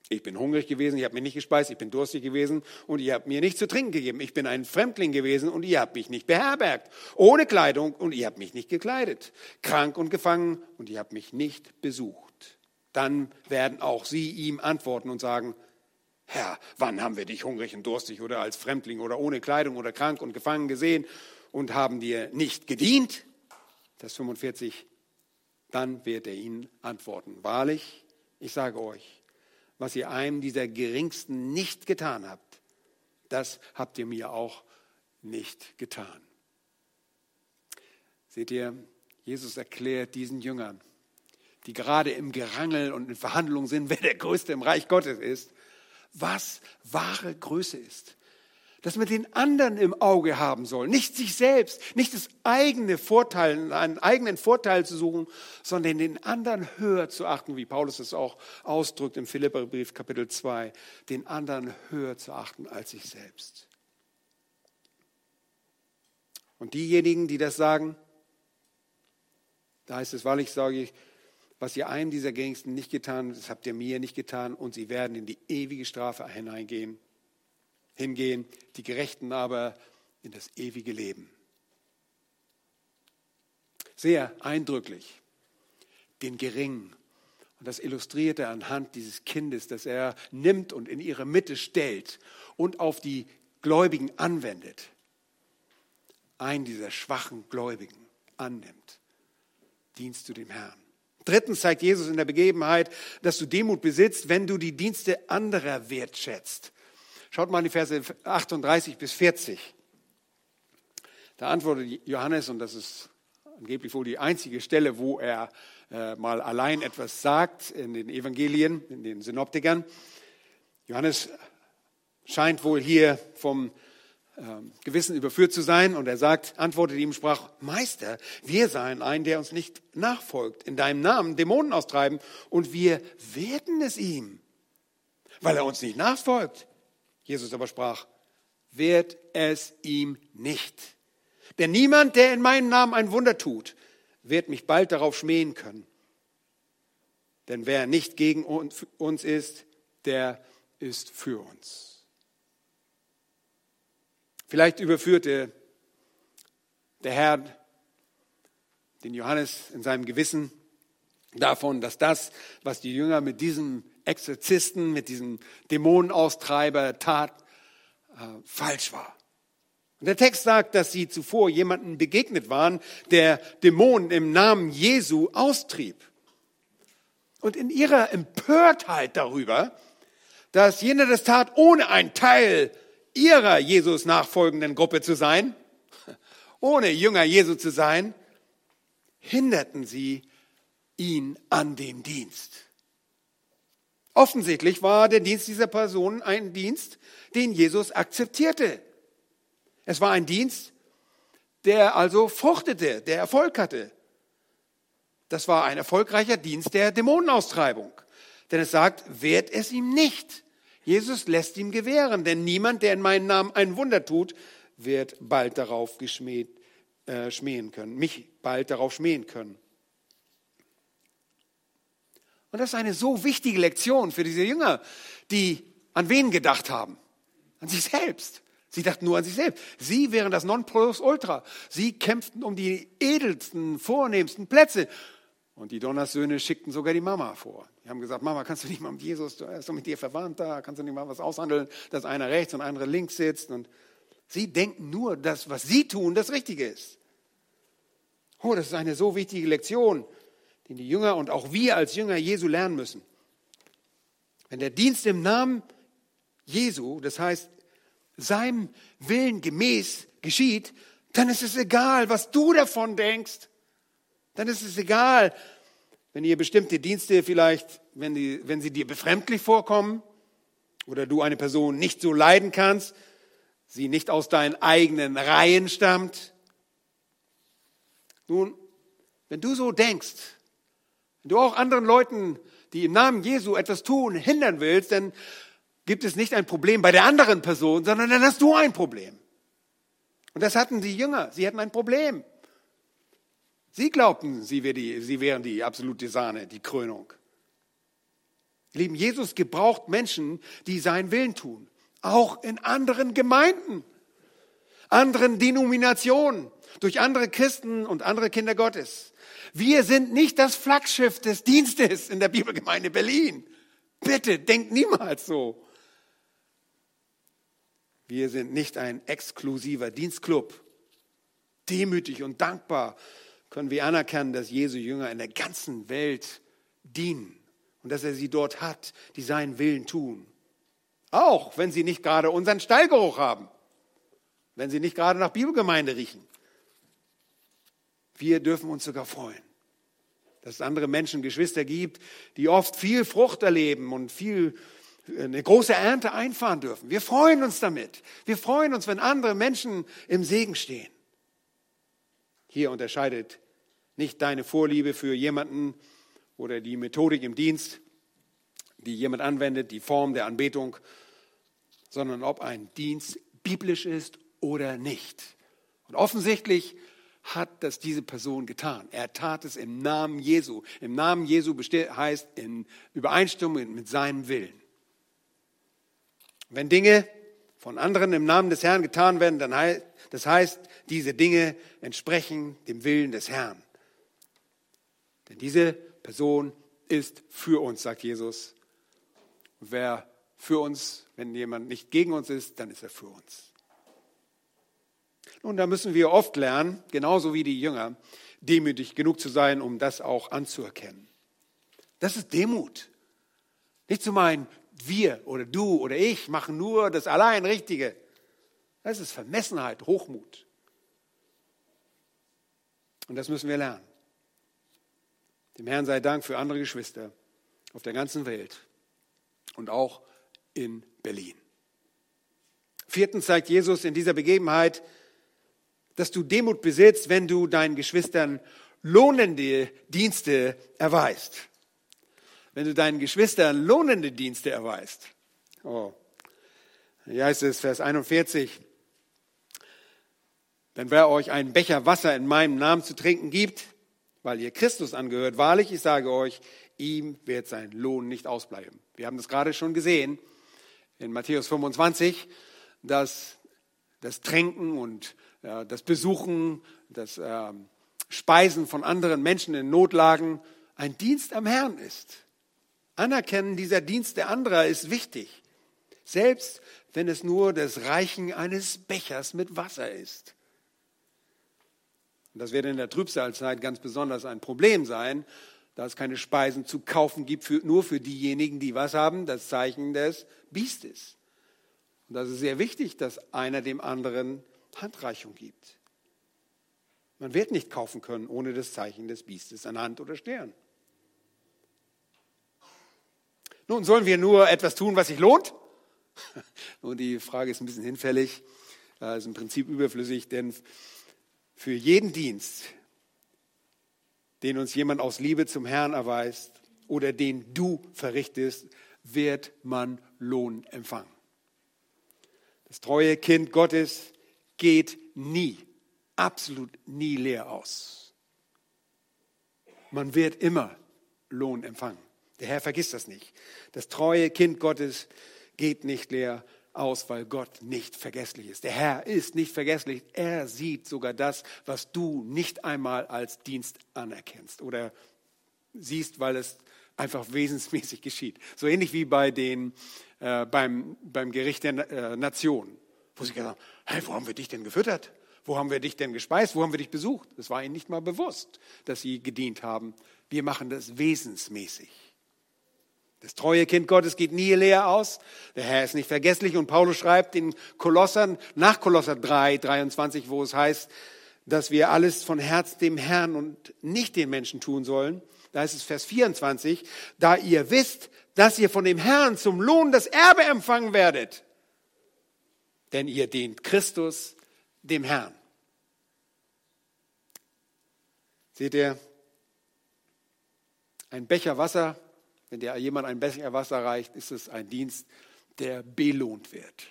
Ich bin hungrig gewesen, ihr habt mich nicht gespeist, ich bin durstig gewesen und ihr habt mir nichts zu trinken gegeben. Ich bin ein Fremdling gewesen und ihr habt mich nicht beherbergt. Ohne Kleidung und ihr habt mich nicht gekleidet. Krank und gefangen und ihr habt mich nicht besucht. Dann werden auch sie ihm antworten und sagen, Herr, wann haben wir dich hungrig und durstig oder als Fremdling oder ohne Kleidung oder krank und gefangen gesehen und haben dir nicht gedient? Vers 45, dann wird er ihnen antworten, wahrlich, ich sage euch, was ihr einem dieser Geringsten nicht getan habt, das habt ihr mir auch nicht getan. Seht ihr, Jesus erklärt diesen Jüngern, die gerade im Gerangel und in Verhandlungen sind, wer der Größte im Reich Gottes ist, was wahre Größe ist dass man den anderen im Auge haben soll, nicht sich selbst, nicht das eigene Vorteil, einen eigenen Vorteil zu suchen, sondern den anderen höher zu achten, wie Paulus es auch ausdrückt im Philipperbrief Kapitel 2, den anderen höher zu achten als sich selbst. Und diejenigen, die das sagen, da heißt es wahrlich, sage ich, was ihr einem dieser Geringsten nicht getan, das habt ihr mir nicht getan, und sie werden in die ewige Strafe hineingehen hingehen, die Gerechten aber in das ewige Leben. Sehr eindrücklich, den Geringen. Und das illustriert er anhand dieses Kindes, das er nimmt und in ihre Mitte stellt und auf die Gläubigen anwendet. Einen dieser schwachen Gläubigen annimmt. Dienst du dem Herrn. Drittens zeigt Jesus in der Begebenheit, dass du Demut besitzt, wenn du die Dienste anderer wertschätzt. Schaut mal in die Verse 38 bis 40. Da antwortet Johannes, und das ist angeblich wohl die einzige Stelle, wo er äh, mal allein etwas sagt in den Evangelien, in den Synoptikern. Johannes scheint wohl hier vom äh, Gewissen überführt zu sein und er sagt, antwortet ihm, sprach, Meister, wir seien ein, der uns nicht nachfolgt, in deinem Namen Dämonen austreiben und wir werden es ihm, weil er uns nicht nachfolgt. Jesus aber sprach, wird es ihm nicht. Denn niemand, der in meinem Namen ein Wunder tut, wird mich bald darauf schmähen können. Denn wer nicht gegen uns ist, der ist für uns. Vielleicht überführte der Herr den Johannes in seinem Gewissen davon, dass das, was die Jünger mit diesem Exorzisten, mit diesem Dämonenaustreiber tat, äh, falsch war. Und der Text sagt, dass sie zuvor jemanden begegnet waren, der Dämonen im Namen Jesu austrieb. Und in ihrer Empörtheit darüber, dass jener das tat, ohne ein Teil ihrer Jesus nachfolgenden Gruppe zu sein, ohne Jünger Jesu zu sein, hinderten sie ihn an dem Dienst. Offensichtlich war der Dienst dieser Person ein Dienst, den Jesus akzeptierte. Es war ein Dienst, der also fruchtete, der Erfolg hatte. Das war ein erfolgreicher Dienst der Dämonenaustreibung. Denn es sagt, wehrt es ihm nicht. Jesus lässt ihm gewähren, denn niemand, der in meinem Namen ein Wunder tut, wird bald darauf geschmäht, äh, schmähen können, mich bald darauf schmähen können. Und das ist eine so wichtige Lektion für diese Jünger, die an wen gedacht haben? An sich selbst. Sie dachten nur an sich selbst. Sie wären das Nonplusultra. Sie kämpften um die edelsten, vornehmsten Plätze. Und die Donnersöhne schickten sogar die Mama vor. Die haben gesagt, Mama, kannst du nicht mal mit Jesus, er ist doch mit dir verwandt da, kannst du nicht mal was aushandeln, dass einer rechts und einer links sitzt. Und sie denken nur, dass was sie tun, das Richtige ist. Oh, das ist eine so wichtige Lektion, die die Jünger und auch wir als Jünger Jesu lernen müssen. Wenn der Dienst im Namen Jesu, das heißt seinem Willen gemäß geschieht, dann ist es egal, was du davon denkst dann ist es egal, wenn ihr bestimmte Dienste vielleicht, wenn, die, wenn sie dir befremdlich vorkommen oder du eine Person nicht so leiden kannst, sie nicht aus deinen eigenen Reihen stammt. Nun, wenn du so denkst, wenn du auch anderen Leuten, die im Namen Jesu etwas tun, hindern willst, dann gibt es nicht ein Problem bei der anderen Person, sondern dann hast du ein Problem. Und das hatten die Jünger. Sie hatten ein Problem. Sie glaubten, sie, wären die absolute Sahne, die Krönung. Lieben, Jesus gebraucht Menschen, die seinen Willen tun. Auch in anderen Gemeinden, anderen Denominationen, durch andere Christen und andere Kinder Gottes. Wir sind nicht das Flaggschiff des Dienstes in der Bibelgemeinde Berlin. Bitte, denkt niemals so. Wir sind nicht ein exklusiver Dienstclub. Demütig und dankbar können wir anerkennen, dass Jesu Jünger in der ganzen Welt dienen und dass er sie dort hat, die seinen Willen tun. Auch wenn sie nicht gerade unseren Stallgeruch haben, wenn sie nicht gerade nach Bibelgemeinde riechen. Wir dürfen uns sogar freuen, dass es andere Menschen, Geschwister gibt, die oft viel Frucht erleben und viel eine große Ernte einfahren dürfen. Wir freuen uns damit. Wir freuen uns, wenn andere Menschen im Segen stehen. Hier unterscheidet nicht deine Vorliebe für jemanden oder die Methodik im Dienst, die jemand anwendet, die Form der Anbetung, sondern ob ein Dienst biblisch ist oder nicht. Und offensichtlich hat das diese Person getan. Er tat es im Namen Jesu. Im Namen Jesu heißt in Übereinstimmung mit seinem Willen. Wenn Dinge von anderen im Namen des Herrn getan werden, dann heißt, das heißt, diese Dinge entsprechen dem Willen des Herrn. Denn diese Person ist für uns, sagt Jesus. Wer für uns, wenn jemand nicht gegen uns ist, dann ist er für uns. Nun, da müssen wir oft lernen, genauso wie die Jünger, demütig genug zu sein, um das auch anzuerkennen. Das ist Demut. Nicht zu meinen, wir oder du oder ich machen nur das allein Richtige. Das ist Vermessenheit, Hochmut. Und das müssen wir lernen. Dem Herrn sei Dank für andere Geschwister auf der ganzen Welt und auch in Berlin. Viertens zeigt Jesus in dieser Begebenheit, dass du Demut besitzt, wenn du deinen Geschwistern lohnende Dienste erweist. Wenn du deinen Geschwistern lohnende Dienste erweist. Oh. Hier heißt es, Vers 41, denn wer euch einen Becher Wasser in meinem Namen zu trinken gibt, weil ihr Christus angehört, wahrlich, ich sage euch, ihm wird sein Lohn nicht ausbleiben. Wir haben das gerade schon gesehen in Matthäus 25, dass das Tränken und das Besuchen, das äh, Speisen von anderen Menschen in Notlagen ein Dienst am Herrn ist. Anerkennen dieser Dienst der anderer ist wichtig, selbst wenn es nur das Reichen eines Bechers mit Wasser ist. Das wird in der Trübsalzeit ganz besonders ein Problem sein, da es keine Speisen zu kaufen gibt, für, nur für diejenigen, die was haben, das Zeichen des Biestes. Und das ist sehr wichtig, dass einer dem anderen Handreichung gibt. Man wird nicht kaufen können ohne das Zeichen des Biestes an Hand oder Stern. Nun, sollen wir nur etwas tun, was sich lohnt? Nun, die Frage ist ein bisschen hinfällig, ist im Prinzip überflüssig, denn für jeden Dienst, den uns jemand aus Liebe zum Herrn erweist oder den du verrichtest, wird man Lohn empfangen. Das treue Kind Gottes geht nie, absolut nie leer aus. Man wird immer Lohn empfangen. Der Herr vergisst das nicht. Das treue Kind Gottes geht nicht leer aus, weil Gott nicht vergesslich ist. Der Herr ist nicht vergesslich. Er sieht sogar das, was du nicht einmal als Dienst anerkennst oder siehst, weil es einfach wesensmäßig geschieht. So ähnlich wie bei den, äh, beim, beim Gericht der äh, Nationen, wo sie gesagt haben, hey, wo haben wir dich denn gefüttert? Wo haben wir dich denn gespeist? Wo haben wir dich besucht? Es war ihnen nicht mal bewusst, dass sie gedient haben. Wir machen das wesensmäßig. Das treue Kind Gottes geht nie leer aus. Der Herr ist nicht vergesslich. Und Paulus schreibt in Kolossern, nach Kolosser 3, 23, wo es heißt, dass wir alles von Herz dem Herrn und nicht den Menschen tun sollen. Da ist es Vers 24, da ihr wisst, dass ihr von dem Herrn zum Lohn das Erbe empfangen werdet. Denn ihr dient Christus, dem Herrn. Seht ihr, ein Becher Wasser wenn dir jemand ein Becher Wasser reicht, ist es ein Dienst, der belohnt wird.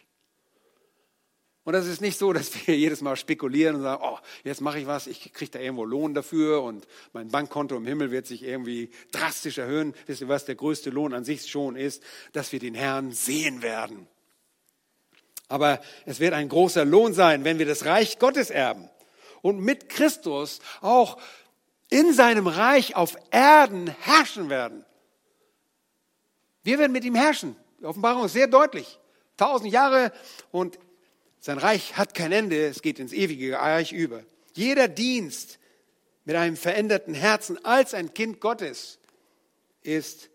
Und das ist nicht so, dass wir jedes Mal spekulieren und sagen, oh, jetzt mache ich was, ich kriege da irgendwo Lohn dafür und mein Bankkonto im Himmel wird sich irgendwie drastisch erhöhen. Wisst ihr, was der größte Lohn an sich schon ist? Dass wir den Herrn sehen werden. Aber es wird ein großer Lohn sein, wenn wir das Reich Gottes erben und mit Christus auch in seinem Reich auf Erden herrschen werden. Wir werden mit ihm herrschen. Die Offenbarung ist sehr deutlich. Tausend Jahre und sein Reich hat kein Ende. Es geht ins ewige Reich über. Jeder Dienst mit einem veränderten Herzen als ein Kind Gottes ist,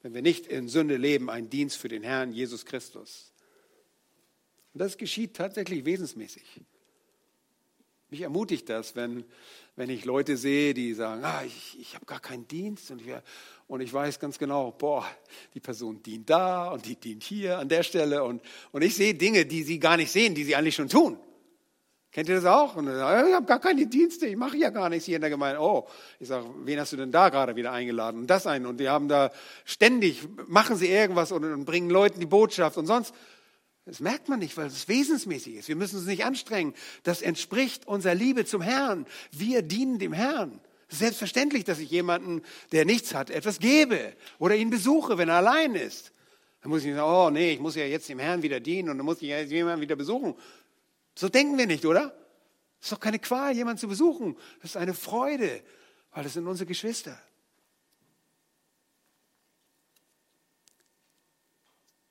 wenn wir nicht in Sünde leben, ein Dienst für den Herrn Jesus Christus. Und das geschieht tatsächlich wesensmäßig. Mich ermutigt das, wenn, wenn ich Leute sehe, die sagen, ah, ich, ich habe gar keinen Dienst und ich, und ich weiß ganz genau, boah, die Person dient da und die dient hier an der Stelle und, und ich sehe Dinge, die sie gar nicht sehen, die sie eigentlich schon tun. Kennt ihr das auch? Und sagen, ich habe gar keine Dienste, ich mache ja gar nichts hier in der Gemeinde. Oh, ich sage, wen hast du denn da gerade wieder eingeladen? Und das ein. Und die haben da ständig, machen sie irgendwas und, und bringen Leuten die Botschaft und sonst. Das merkt man nicht, weil es wesensmäßig ist. Wir müssen uns nicht anstrengen. Das entspricht unserer Liebe zum Herrn. Wir dienen dem Herrn. Es ist selbstverständlich, dass ich jemanden, der nichts hat, etwas gebe oder ihn besuche, wenn er allein ist. Dann muss ich sagen, oh nee, ich muss ja jetzt dem Herrn wieder dienen und dann muss ich ja jemanden wieder besuchen. So denken wir nicht, oder? Es ist doch keine Qual, jemanden zu besuchen. Das ist eine Freude, weil das sind unsere Geschwister.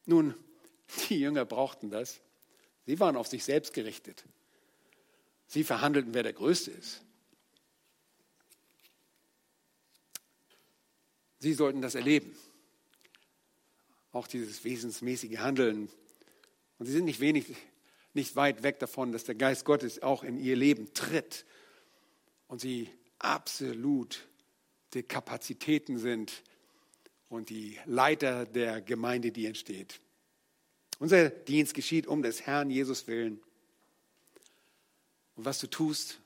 Nun, die Jünger brauchten das. Sie waren auf sich selbst gerichtet. Sie verhandelten, wer der Größte ist. Sie sollten das erleben. Auch dieses wesensmäßige Handeln. Und sie sind nicht wenig, nicht weit weg davon, dass der Geist Gottes auch in ihr Leben tritt und sie absolute Kapazitäten sind und die Leiter der Gemeinde, die entsteht. Unser Dienst geschieht um des Herrn Jesus willen. Und was du tust,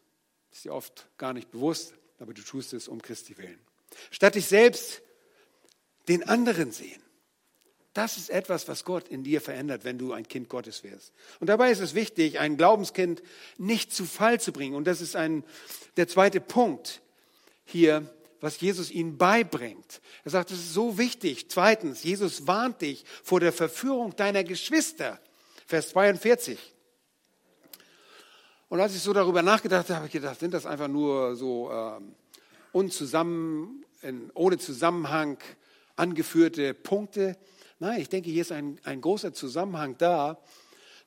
ist dir oft gar nicht bewusst, aber du tust es um Christi willen. Statt dich selbst den anderen sehen. Das ist etwas, was Gott in dir verändert, wenn du ein Kind Gottes wirst. Und dabei ist es wichtig, ein Glaubenskind nicht zu Fall zu bringen. Und das ist ein, der zweite Punkt hier, was Jesus ihnen beibringt. Er sagt, es ist so wichtig. Zweitens, Jesus warnt dich vor der Verführung deiner Geschwister. Vers 42. Und als ich so darüber nachgedacht habe, habe ich gedacht, sind das einfach nur so ähm, unzusammen, in, ohne Zusammenhang angeführte Punkte? Nein, ich denke, hier ist ein, ein großer Zusammenhang da,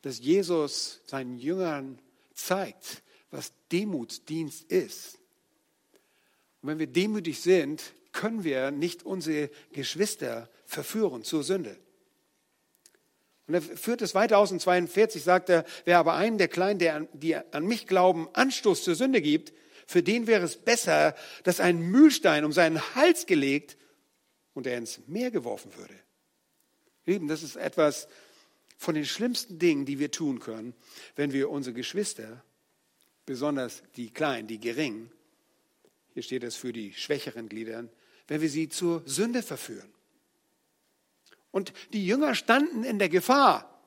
dass Jesus seinen Jüngern zeigt, was Demutsdienst ist. Und wenn wir demütig sind, können wir nicht unsere Geschwister verführen zur Sünde. Und er führt es weiter aus in 42, sagt er, wer aber einen der Kleinen, der an, die an mich glauben, Anstoß zur Sünde gibt, für den wäre es besser, dass ein Mühlstein um seinen Hals gelegt und er ins Meer geworfen würde. Lieben, das ist etwas von den schlimmsten Dingen, die wir tun können, wenn wir unsere Geschwister, besonders die Kleinen, die Geringen, hier steht es für die schwächeren Gliedern, wenn wir sie zur Sünde verführen. Und die Jünger standen in der Gefahr,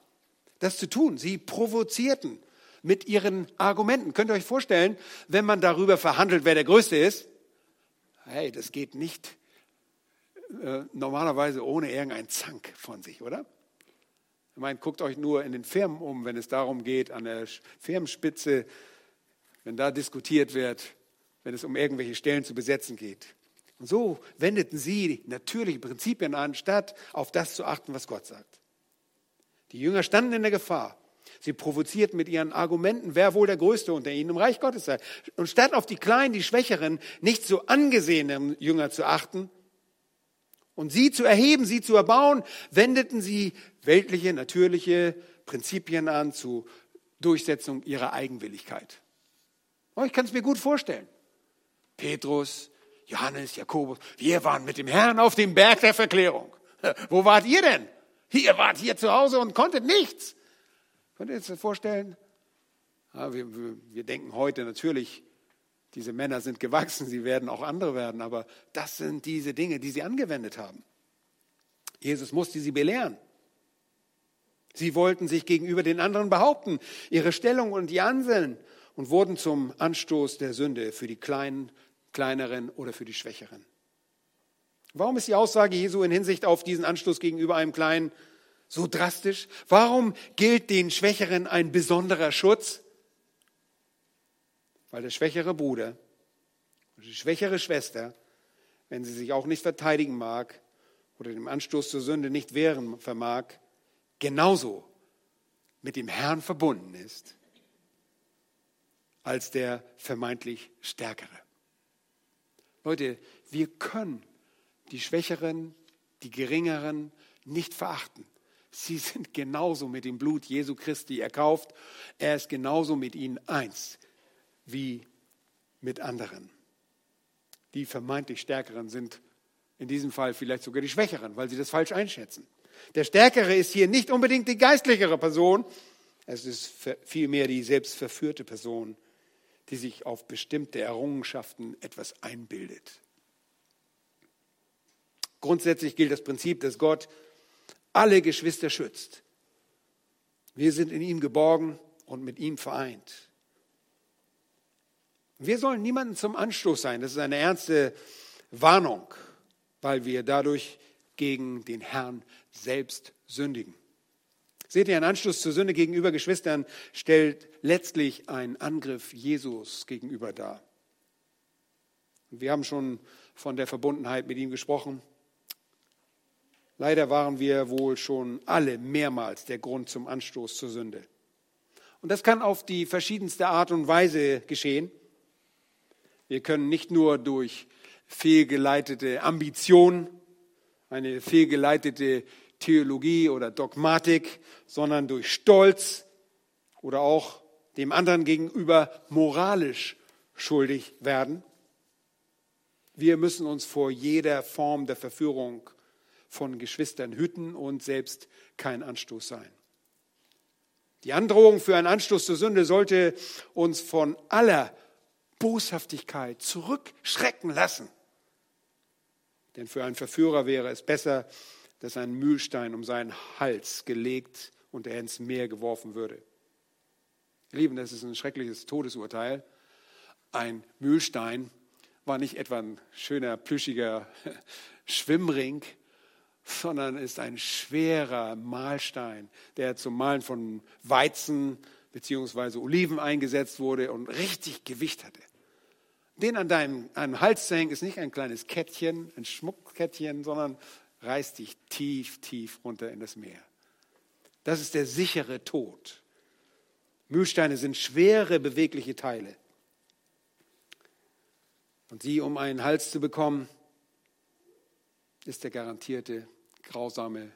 das zu tun. Sie provozierten mit ihren Argumenten. Könnt ihr euch vorstellen, wenn man darüber verhandelt, wer der Größte ist? Hey, das geht nicht äh, normalerweise ohne irgendein Zank von sich, oder? Ich meine, guckt euch nur in den Firmen um, wenn es darum geht, an der Firmenspitze, wenn da diskutiert wird, wenn es um irgendwelche Stellen zu besetzen geht. Und so wendeten sie natürliche Prinzipien an, statt auf das zu achten, was Gott sagt. Die Jünger standen in der Gefahr. Sie provozierten mit ihren Argumenten, wer wohl der Größte unter ihnen im Reich Gottes sei. Und statt auf die Kleinen, die Schwächeren, nicht so angesehenen Jünger zu achten, und sie zu erheben, sie zu erbauen, wendeten sie weltliche, natürliche Prinzipien an zur Durchsetzung ihrer Eigenwilligkeit. Oh, ich kann es mir gut vorstellen. Petrus, Johannes, Jakobus, wir waren mit dem Herrn auf dem Berg der Verklärung. Wo wart ihr denn? Ihr wart hier zu Hause und konntet nichts. Könnt ihr euch das vorstellen? Ja, wir, wir denken heute natürlich, diese Männer sind gewachsen, sie werden auch andere werden, aber das sind diese Dinge, die sie angewendet haben. Jesus musste sie belehren. Sie wollten sich gegenüber den anderen behaupten, ihre Stellung und die Anseln und wurden zum Anstoß der Sünde für die Kleinen, Kleineren oder für die Schwächeren. Warum ist die Aussage Jesu in Hinsicht auf diesen Anstoß gegenüber einem Kleinen so drastisch? Warum gilt den Schwächeren ein besonderer Schutz? weil der schwächere Bruder die schwächere Schwester, wenn sie sich auch nicht verteidigen mag oder dem Anstoß zur Sünde nicht wehren vermag, genauso mit dem Herrn verbunden ist als der vermeintlich Stärkere. Leute, wir können die Schwächeren, die Geringeren nicht verachten. Sie sind genauso mit dem Blut Jesu Christi erkauft. Er ist genauso mit ihnen eins wie mit anderen. Die vermeintlich Stärkeren sind in diesem Fall vielleicht sogar die Schwächeren, weil sie das falsch einschätzen. Der Stärkere ist hier nicht unbedingt die geistlichere Person, es ist vielmehr die selbstverführte Person, die sich auf bestimmte Errungenschaften etwas einbildet. Grundsätzlich gilt das Prinzip, dass Gott alle Geschwister schützt. Wir sind in ihm geborgen und mit ihm vereint. Wir sollen niemanden zum Anstoß sein. Das ist eine ernste Warnung, weil wir dadurch gegen den Herrn selbst sündigen. Seht ihr, ein Anstoß zur Sünde gegenüber Geschwistern stellt letztlich einen Angriff Jesus gegenüber dar. Wir haben schon von der Verbundenheit mit ihm gesprochen. Leider waren wir wohl schon alle mehrmals der Grund zum Anstoß zur Sünde. Und das kann auf die verschiedenste Art und Weise geschehen. Wir können nicht nur durch fehlgeleitete Ambition, eine fehlgeleitete Theologie oder Dogmatik, sondern durch Stolz oder auch dem anderen gegenüber moralisch schuldig werden. Wir müssen uns vor jeder Form der Verführung von Geschwistern hüten und selbst kein Anstoß sein. Die Androhung für einen Anstoß zur Sünde sollte uns von aller Boshaftigkeit zurückschrecken lassen. Denn für einen Verführer wäre es besser, dass ein Mühlstein um seinen Hals gelegt und er ins Meer geworfen würde. Ihr Lieben, das ist ein schreckliches Todesurteil. Ein Mühlstein war nicht etwa ein schöner, plüschiger Schwimmring, sondern ist ein schwerer Mahlstein, der zum Mahlen von Weizen bzw. Oliven eingesetzt wurde und richtig Gewicht hatte. Den an deinem, an Hals zu hängen ist nicht ein kleines Kettchen, ein Schmuckkettchen, sondern reißt dich tief, tief runter in das Meer. Das ist der sichere Tod. Mühlsteine sind schwere, bewegliche Teile. Und sie, um einen Hals zu bekommen, ist der garantierte, grausame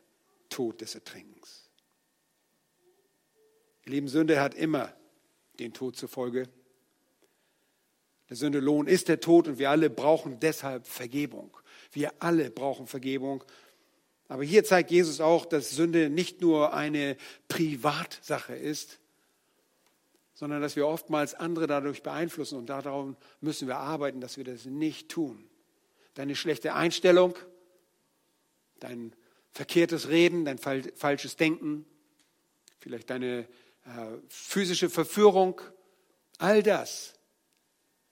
Tod des Ertrinkens. Ihr lieben, Sünde hat immer den Tod zur Folge. Der Sündelohn ist der Tod und wir alle brauchen deshalb Vergebung. Wir alle brauchen Vergebung. Aber hier zeigt Jesus auch, dass Sünde nicht nur eine Privatsache ist, sondern dass wir oftmals andere dadurch beeinflussen und darum müssen wir arbeiten, dass wir das nicht tun. Deine schlechte Einstellung, dein verkehrtes Reden, dein falsches Denken, vielleicht deine äh, physische Verführung, all das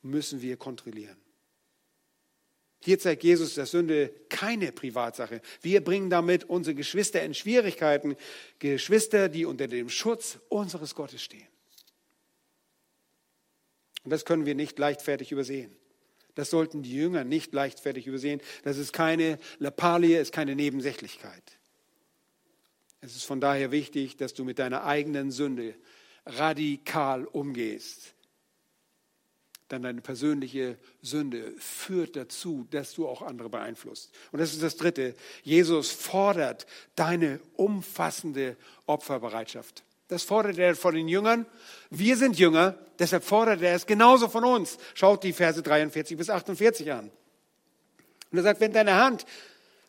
müssen wir kontrollieren. Hier zeigt Jesus, dass Sünde keine Privatsache. Wir bringen damit unsere Geschwister in Schwierigkeiten, Geschwister, die unter dem Schutz unseres Gottes stehen. Und das können wir nicht leichtfertig übersehen. Das sollten die Jünger nicht leichtfertig übersehen. Das ist keine Lappalie, ist keine Nebensächlichkeit. Es ist von daher wichtig, dass du mit deiner eigenen Sünde radikal umgehst. Dann deine persönliche Sünde führt dazu, dass du auch andere beeinflusst. Und das ist das Dritte. Jesus fordert deine umfassende Opferbereitschaft. Das fordert er von den Jüngern. Wir sind Jünger, deshalb fordert er es genauso von uns. Schaut die Verse 43 bis 48 an. Und er sagt, wenn deine Hand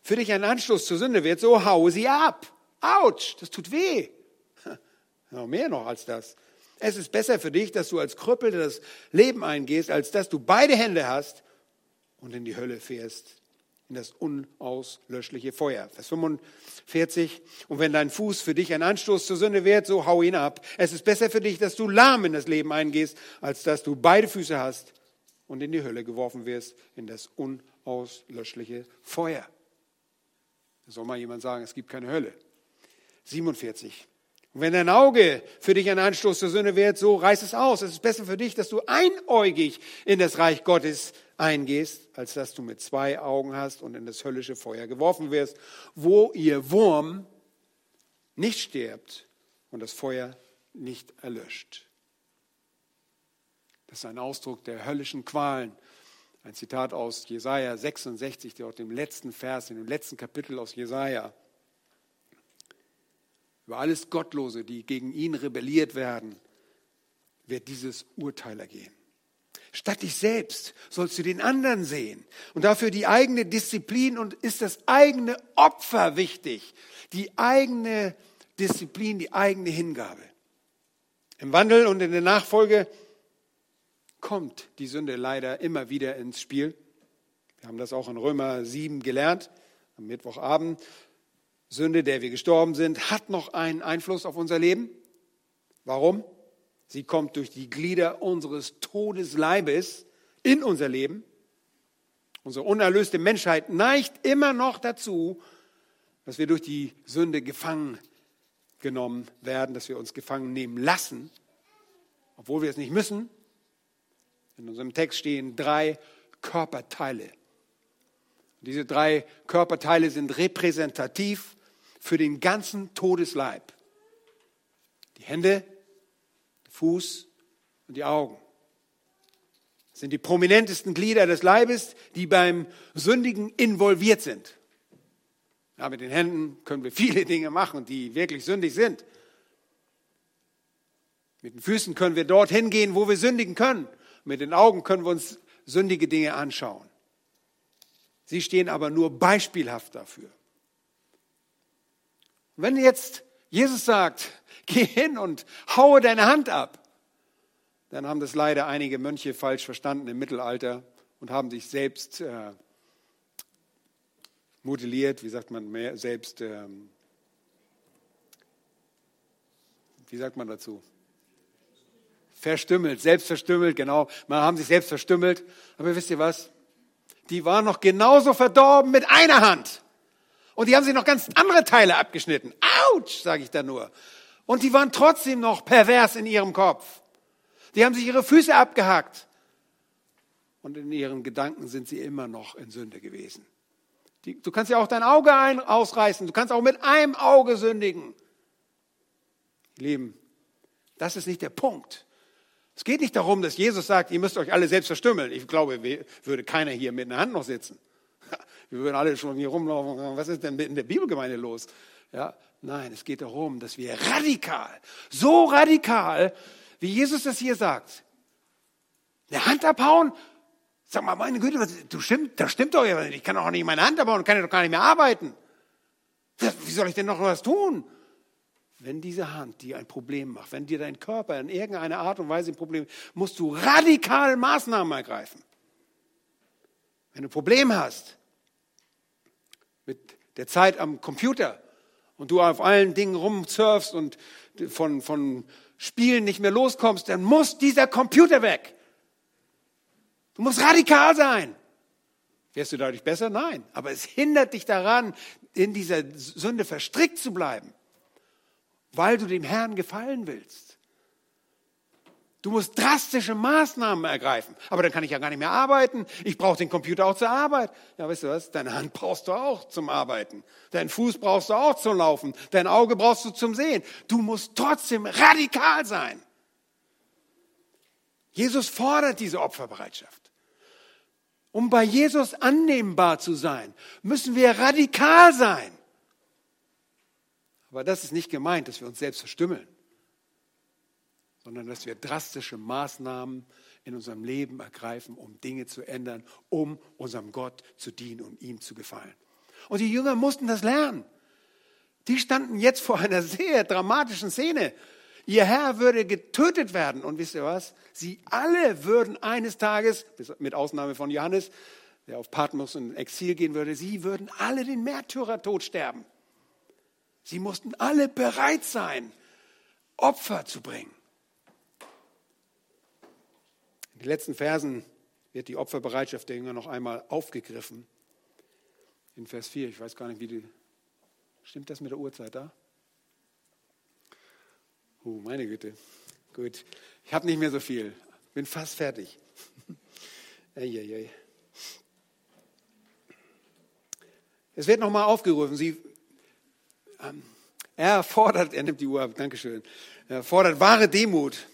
für dich ein Anstoß zur Sünde wird, so hau sie ab. Autsch, das tut weh. Ja, mehr noch als das. Es ist besser für dich, dass du als Krüppel das Leben eingehst, als dass du beide Hände hast und in die Hölle fährst in das unauslöschliche Feuer. Vers 45. Und wenn dein Fuß für dich ein Anstoß zur Sünde wird, so hau ihn ab. Es ist besser für dich, dass du lahm in das Leben eingehst, als dass du beide Füße hast und in die Hölle geworfen wirst, in das unauslöschliche Feuer. Da soll mal jemand sagen, es gibt keine Hölle. 47. Und wenn dein Auge für dich ein Anstoß zur Sünde wird, so reiß es aus. Es ist besser für dich, dass du einäugig in das Reich Gottes eingehst, als dass du mit zwei Augen hast und in das höllische Feuer geworfen wirst, wo ihr Wurm nicht stirbt und das Feuer nicht erlöscht. Das ist ein Ausdruck der höllischen Qualen. Ein Zitat aus Jesaja 66, der auf dem letzten Vers, in dem letzten Kapitel aus Jesaja. Über alles Gottlose, die gegen ihn rebelliert werden, wird dieses Urteil ergehen. Statt dich selbst sollst du den anderen sehen. Und dafür die eigene Disziplin und ist das eigene Opfer wichtig. Die eigene Disziplin, die eigene Hingabe. Im Wandel und in der Nachfolge kommt die Sünde leider immer wieder ins Spiel. Wir haben das auch in Römer 7 gelernt, am Mittwochabend. Sünde, der wir gestorben sind, hat noch einen Einfluss auf unser Leben. Warum? Sie kommt durch die Glieder unseres Todesleibes in unser Leben. Unsere unerlöste Menschheit neigt immer noch dazu, dass wir durch die Sünde gefangen genommen werden, dass wir uns gefangen nehmen lassen, obwohl wir es nicht müssen. In unserem Text stehen drei Körperteile. Diese drei Körperteile sind repräsentativ für den ganzen Todesleib. Die Hände, Fuß und die Augen. Sind die prominentesten Glieder des Leibes, die beim Sündigen involviert sind. Ja, mit den Händen können wir viele Dinge machen, die wirklich sündig sind. Mit den Füßen können wir dorthin gehen, wo wir sündigen können. Mit den Augen können wir uns sündige Dinge anschauen. Sie stehen aber nur beispielhaft dafür. Wenn jetzt Jesus sagt, geh hin und haue deine Hand ab. Dann haben das leider einige Mönche falsch verstanden im Mittelalter und haben sich selbst äh, modelliert, wie sagt man, mehr, selbst, ähm, wie sagt man dazu? Verstümmelt, selbst verstümmelt, genau. Man haben sich selbst verstümmelt. Aber wisst ihr was? die waren noch genauso verdorben mit einer Hand. Und die haben sich noch ganz andere Teile abgeschnitten. Autsch, sage ich da nur. Und die waren trotzdem noch pervers in ihrem Kopf. Die haben sich ihre Füße abgehackt. Und in ihren Gedanken sind sie immer noch in Sünde gewesen. Die, du kannst ja auch dein Auge ein, ausreißen. Du kannst auch mit einem Auge sündigen. Lieben, das ist nicht der Punkt. Es geht nicht darum, dass Jesus sagt, ihr müsst euch alle selbst verstümmeln. Ich glaube, würde keiner hier mit einer Hand noch sitzen. Wir würden alle schon hier rumlaufen. Was ist denn in der Bibelgemeinde los? Ja, nein, es geht darum, dass wir radikal, so radikal, wie Jesus das hier sagt, eine Hand abhauen. Sag mal, meine Güte, du stimmt, das stimmt doch. Ich kann doch nicht meine Hand abhauen, kann ja doch gar nicht mehr arbeiten. Wie soll ich denn noch was tun? Wenn diese Hand dir ein Problem macht, wenn dir dein Körper in irgendeiner Art und Weise ein Problem macht, musst du radikal Maßnahmen ergreifen. Wenn du ein Problem hast mit der Zeit am Computer und du auf allen Dingen rumsurfst und von, von Spielen nicht mehr loskommst, dann muss dieser Computer weg. Du musst radikal sein. Wärst du dadurch besser? Nein. Aber es hindert dich daran, in dieser Sünde verstrickt zu bleiben weil du dem Herrn gefallen willst. Du musst drastische Maßnahmen ergreifen. Aber dann kann ich ja gar nicht mehr arbeiten. Ich brauche den Computer auch zur Arbeit. Ja, weißt du was? Deine Hand brauchst du auch zum Arbeiten. Deinen Fuß brauchst du auch zum Laufen. Dein Auge brauchst du zum Sehen. Du musst trotzdem radikal sein. Jesus fordert diese Opferbereitschaft. Um bei Jesus annehmbar zu sein, müssen wir radikal sein. Aber das ist nicht gemeint, dass wir uns selbst verstümmeln, sondern dass wir drastische Maßnahmen in unserem Leben ergreifen, um Dinge zu ändern, um unserem Gott zu dienen und ihm zu gefallen. Und die Jünger mussten das lernen. Die standen jetzt vor einer sehr dramatischen Szene. Ihr Herr würde getötet werden. Und wisst ihr was? Sie alle würden eines Tages, mit Ausnahme von Johannes, der auf Patmos in Exil gehen würde, sie würden alle den Märtyrertod sterben. Sie mussten alle bereit sein, Opfer zu bringen. In den letzten Versen wird die Opferbereitschaft der Jünger noch einmal aufgegriffen. In Vers 4, ich weiß gar nicht, wie die. Stimmt das mit der Uhrzeit da? Oh, meine Güte. Gut. Ich habe nicht mehr so viel. Bin fast fertig. Eieiei. Es wird nochmal aufgerufen. Sie ähm, er fordert, er nimmt die Uhr ab, Dankeschön, er fordert wahre Demut,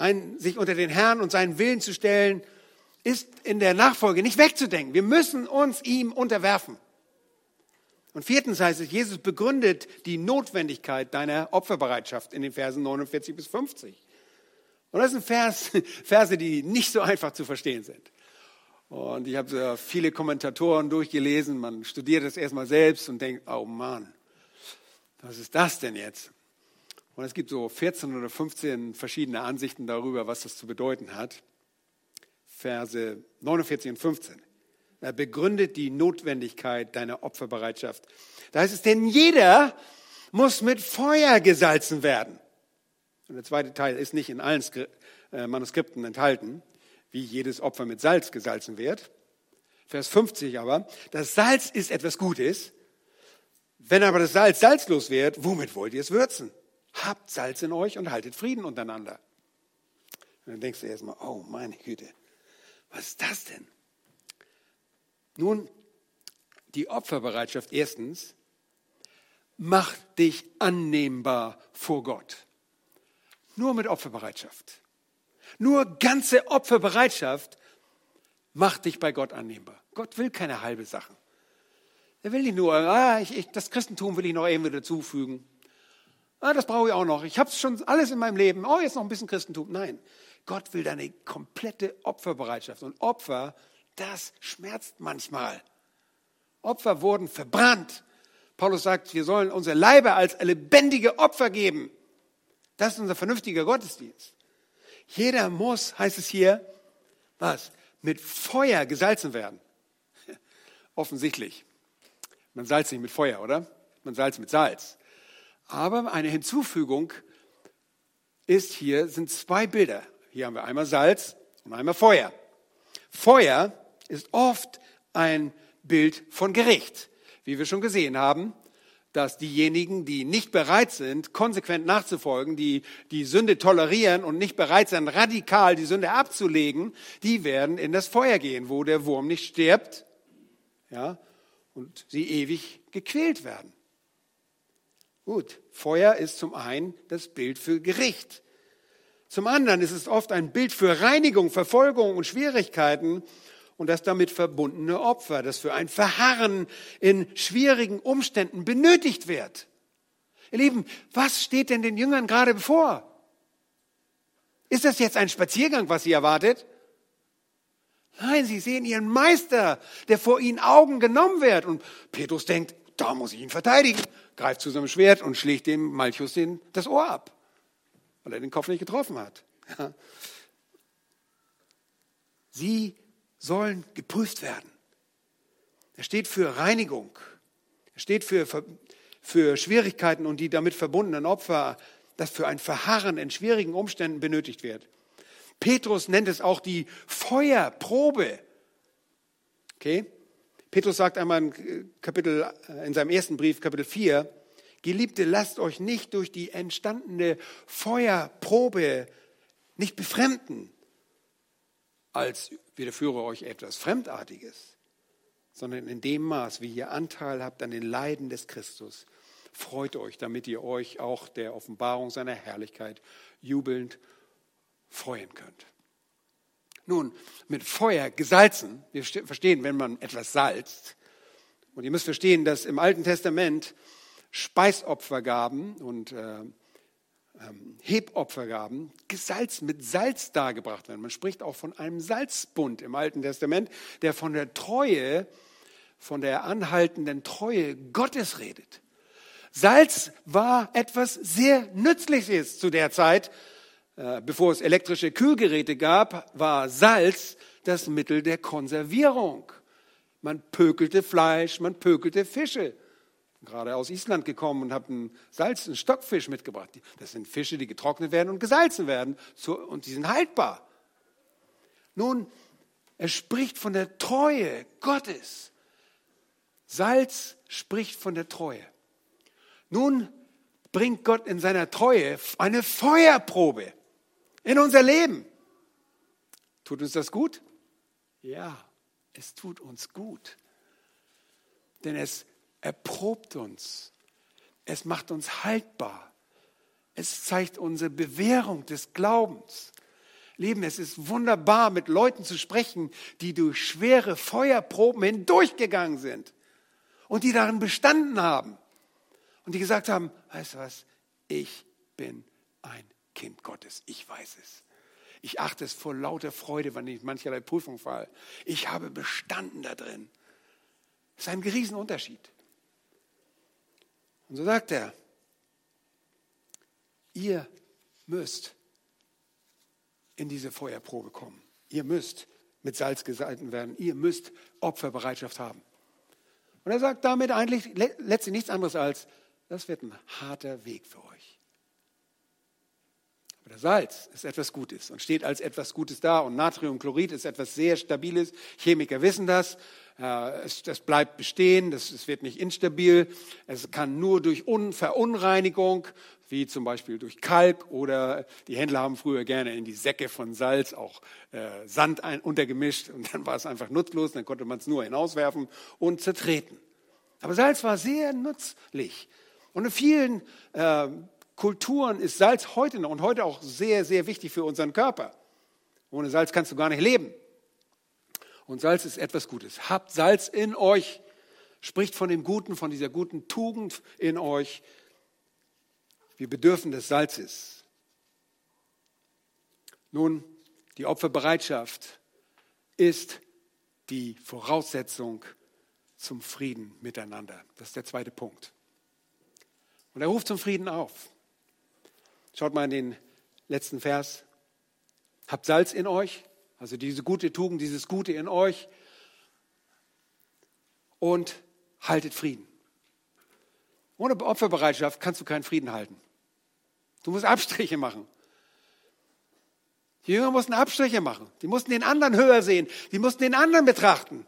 ein, sich unter den Herrn und seinen Willen zu stellen, ist in der Nachfolge nicht wegzudenken. Wir müssen uns ihm unterwerfen. Und viertens heißt es, Jesus begründet die Notwendigkeit deiner Opferbereitschaft in den Versen 49 bis 50. Und das sind Vers, Verse, die nicht so einfach zu verstehen sind. Und ich habe viele Kommentatoren durchgelesen, man studiert es erstmal selbst und denkt, oh Mann, was ist das denn jetzt? Und es gibt so 14 oder 15 verschiedene Ansichten darüber, was das zu bedeuten hat. Verse 49 und 15. Er begründet die Notwendigkeit deiner Opferbereitschaft. Da heißt es, denn jeder muss mit Feuer gesalzen werden. Und der zweite Teil ist nicht in allen äh, Manuskripten enthalten, wie jedes Opfer mit Salz gesalzen wird. Vers 50 aber, das Salz ist etwas Gutes, wenn aber das Salz salzlos wird, womit wollt ihr es würzen? Habt Salz in euch und haltet Frieden untereinander. Und dann denkst du erstmal, oh meine Güte, was ist das denn? Nun, die Opferbereitschaft erstens macht dich annehmbar vor Gott. Nur mit Opferbereitschaft. Nur ganze Opferbereitschaft macht dich bei Gott annehmbar. Gott will keine halbe Sachen. Er will nicht nur, ah, ich, ich, das Christentum will ich noch irgendwie dazufügen. Ah, das brauche ich auch noch. Ich habe schon alles in meinem Leben. Oh, jetzt noch ein bisschen Christentum. Nein, Gott will deine komplette Opferbereitschaft. Und Opfer, das schmerzt manchmal. Opfer wurden verbrannt. Paulus sagt, wir sollen unsere Leibe als lebendige Opfer geben. Das ist unser vernünftiger Gottesdienst. Jeder muss, heißt es hier, was? Mit Feuer gesalzen werden. Offensichtlich. Man salzt nicht mit Feuer, oder? Man salzt mit Salz. Aber eine Hinzufügung ist hier, sind zwei Bilder. Hier haben wir einmal Salz und einmal Feuer. Feuer ist oft ein Bild von Gericht. Wie wir schon gesehen haben, dass diejenigen, die nicht bereit sind, konsequent nachzufolgen, die die Sünde tolerieren und nicht bereit sind, radikal die Sünde abzulegen, die werden in das Feuer gehen, wo der Wurm nicht stirbt, ja, und sie ewig gequält werden. Gut, Feuer ist zum einen das Bild für Gericht. Zum anderen ist es oft ein Bild für Reinigung, Verfolgung und Schwierigkeiten und das damit verbundene Opfer, das für ein Verharren in schwierigen Umständen benötigt wird. Ihr Lieben, was steht denn den Jüngern gerade bevor? Ist das jetzt ein Spaziergang, was sie erwartet? Nein, sie sehen ihren Meister, der vor ihnen Augen genommen wird. Und Petrus denkt, da muss ich ihn verteidigen, greift zu seinem Schwert und schlägt dem Malchus den, das Ohr ab, weil er den Kopf nicht getroffen hat. Ja. Sie sollen geprüft werden. Er steht für Reinigung. Er steht für, für Schwierigkeiten und die damit verbundenen Opfer, das für ein Verharren in schwierigen Umständen benötigt wird. Petrus nennt es auch die Feuerprobe. Okay? Petrus sagt einmal in, Kapitel, äh, in seinem ersten Brief, Kapitel 4, Geliebte, lasst euch nicht durch die entstandene Feuerprobe nicht befremden, als widerführe euch etwas Fremdartiges, sondern in dem Maß, wie ihr Anteil habt an den Leiden des Christus, freut euch, damit ihr euch auch der Offenbarung seiner Herrlichkeit jubelnd freuen könnt. Nun, mit Feuer gesalzen, wir verstehen, wenn man etwas salzt, und ihr müsst verstehen, dass im Alten Testament Speisopfergaben und äh, ähm, Hebopfergaben gesalzt, mit Salz dargebracht werden. Man spricht auch von einem Salzbund im Alten Testament, der von der Treue, von der anhaltenden Treue Gottes redet. Salz war etwas sehr Nützliches zu der Zeit. Äh, bevor es elektrische Kühlgeräte gab, war Salz das Mittel der Konservierung. Man pökelte Fleisch, man pökelte Fische gerade aus Island gekommen und habe einen Salz, einen Stockfisch mitgebracht. Das sind Fische, die getrocknet werden und gesalzen werden und die sind haltbar. Nun, er spricht von der Treue Gottes. Salz spricht von der Treue. Nun bringt Gott in seiner Treue eine Feuerprobe in unser Leben. Tut uns das gut? Ja, es tut uns gut. Denn es erprobt uns. Es macht uns haltbar. Es zeigt unsere Bewährung des Glaubens. Lieben, es ist wunderbar, mit Leuten zu sprechen, die durch schwere Feuerproben hindurchgegangen sind und die darin bestanden haben und die gesagt haben, weißt du was, ich bin ein Kind Gottes, ich weiß es. Ich achte es vor lauter Freude, wenn ich mancherlei Prüfung falle. Ich habe bestanden da drin. Das ist ein Riesenunterschied. Und so sagt er, ihr müsst in diese Feuerprobe kommen. Ihr müsst mit Salz gesalten werden. Ihr müsst Opferbereitschaft haben. Und er sagt damit eigentlich letztlich nichts anderes als, das wird ein harter Weg für euch. Das Salz ist etwas Gutes und steht als etwas Gutes da. Und Natriumchlorid ist etwas sehr Stabiles. Chemiker wissen das. Es, das bleibt bestehen, es wird nicht instabil. Es kann nur durch Verunreinigung, wie zum Beispiel durch Kalk oder die Händler haben früher gerne in die Säcke von Salz auch äh, Sand untergemischt und dann war es einfach nutzlos, dann konnte man es nur hinauswerfen und zertreten. Aber Salz war sehr nützlich. Und in vielen äh, Kulturen ist Salz heute noch und heute auch sehr, sehr wichtig für unseren Körper. Ohne Salz kannst du gar nicht leben. Und Salz ist etwas Gutes. Habt Salz in euch. Spricht von dem Guten, von dieser guten Tugend in euch. Wir bedürfen des Salzes. Nun, die Opferbereitschaft ist die Voraussetzung zum Frieden miteinander. Das ist der zweite Punkt. Und er ruft zum Frieden auf. Schaut mal in den letzten Vers. Habt Salz in euch, also diese gute Tugend, dieses Gute in euch und haltet Frieden. Ohne Opferbereitschaft kannst du keinen Frieden halten. Du musst Abstriche machen. Die Jünger mussten Abstriche machen. Die mussten den anderen höher sehen. Die mussten den anderen betrachten.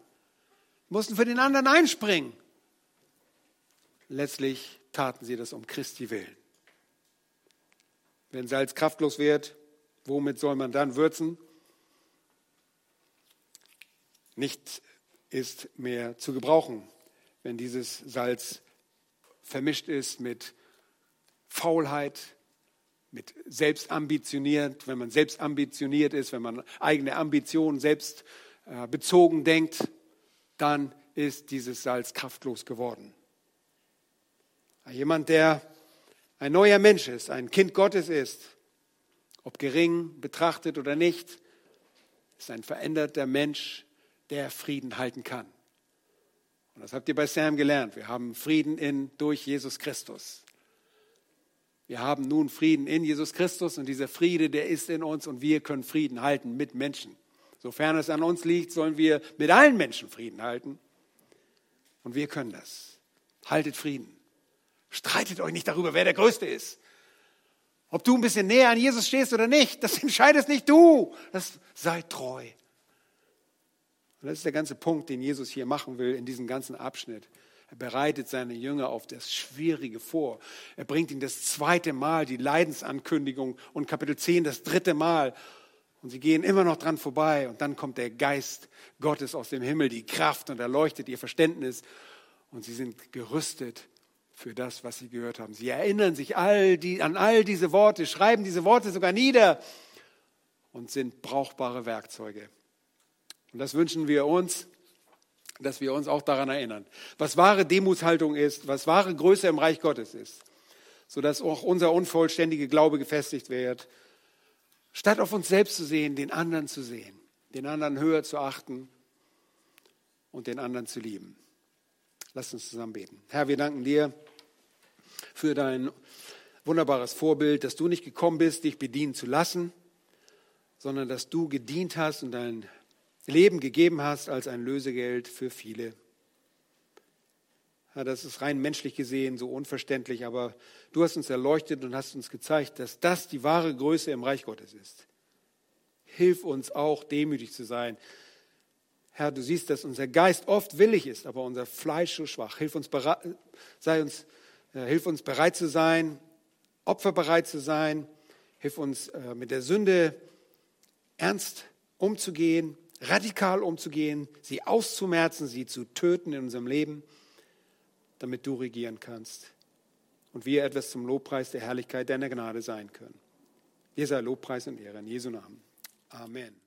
Die mussten für den anderen einspringen. Letztlich taten sie das um Christi willen. Wenn Salz kraftlos wird, womit soll man dann würzen? Nicht ist mehr zu gebrauchen, wenn dieses Salz vermischt ist mit Faulheit, mit selbstambitioniert, wenn man selbstambitioniert ist, wenn man eigene Ambitionen selbst äh, bezogen denkt, dann ist dieses Salz kraftlos geworden. Jemand, der ein neuer Mensch ist, ein Kind Gottes ist, ob gering betrachtet oder nicht, ist ein veränderter Mensch, der Frieden halten kann. Und das habt ihr bei Sam gelernt. Wir haben Frieden in, durch Jesus Christus. Wir haben nun Frieden in Jesus Christus und dieser Friede, der ist in uns und wir können Frieden halten mit Menschen. Sofern es an uns liegt, sollen wir mit allen Menschen Frieden halten. Und wir können das. Haltet Frieden. Streitet euch nicht darüber, wer der Größte ist. Ob du ein bisschen näher an Jesus stehst oder nicht, das entscheidest nicht du. Das sei treu. Und das ist der ganze Punkt, den Jesus hier machen will in diesem ganzen Abschnitt. Er bereitet seine Jünger auf das Schwierige vor. Er bringt ihnen das zweite Mal die Leidensankündigung und Kapitel 10 das dritte Mal. Und sie gehen immer noch dran vorbei. Und dann kommt der Geist Gottes aus dem Himmel, die Kraft und erleuchtet ihr Verständnis. Und sie sind gerüstet für das, was sie gehört haben. Sie erinnern sich all die, an all diese Worte, schreiben diese Worte sogar nieder und sind brauchbare Werkzeuge. Und das wünschen wir uns dass wir uns auch daran erinnern, was wahre Demutshaltung ist, was wahre Größe im Reich Gottes ist, sodass auch unser unvollständiger Glaube gefestigt wird, statt auf uns selbst zu sehen, den anderen zu sehen, den anderen höher zu achten und den anderen zu lieben. Lass uns zusammen beten. Herr, wir danken dir für dein wunderbares Vorbild, dass du nicht gekommen bist, dich bedienen zu lassen, sondern dass du gedient hast und dein Leben gegeben hast als ein Lösegeld für viele. Ja, das ist rein menschlich gesehen so unverständlich, aber du hast uns erleuchtet und hast uns gezeigt, dass das die wahre Größe im Reich Gottes ist. Hilf uns auch, demütig zu sein. Herr, du siehst, dass unser Geist oft willig ist, aber unser Fleisch so schwach. Hilf uns, sei uns, äh, hilf uns bereit zu sein, opferbereit zu sein. Hilf uns äh, mit der Sünde ernst umzugehen radikal umzugehen, sie auszumerzen, sie zu töten in unserem Leben, damit du regieren kannst und wir etwas zum Lobpreis der Herrlichkeit deiner Gnade sein können. Dir sei Lobpreis und Ehre in Jesu Namen. Amen.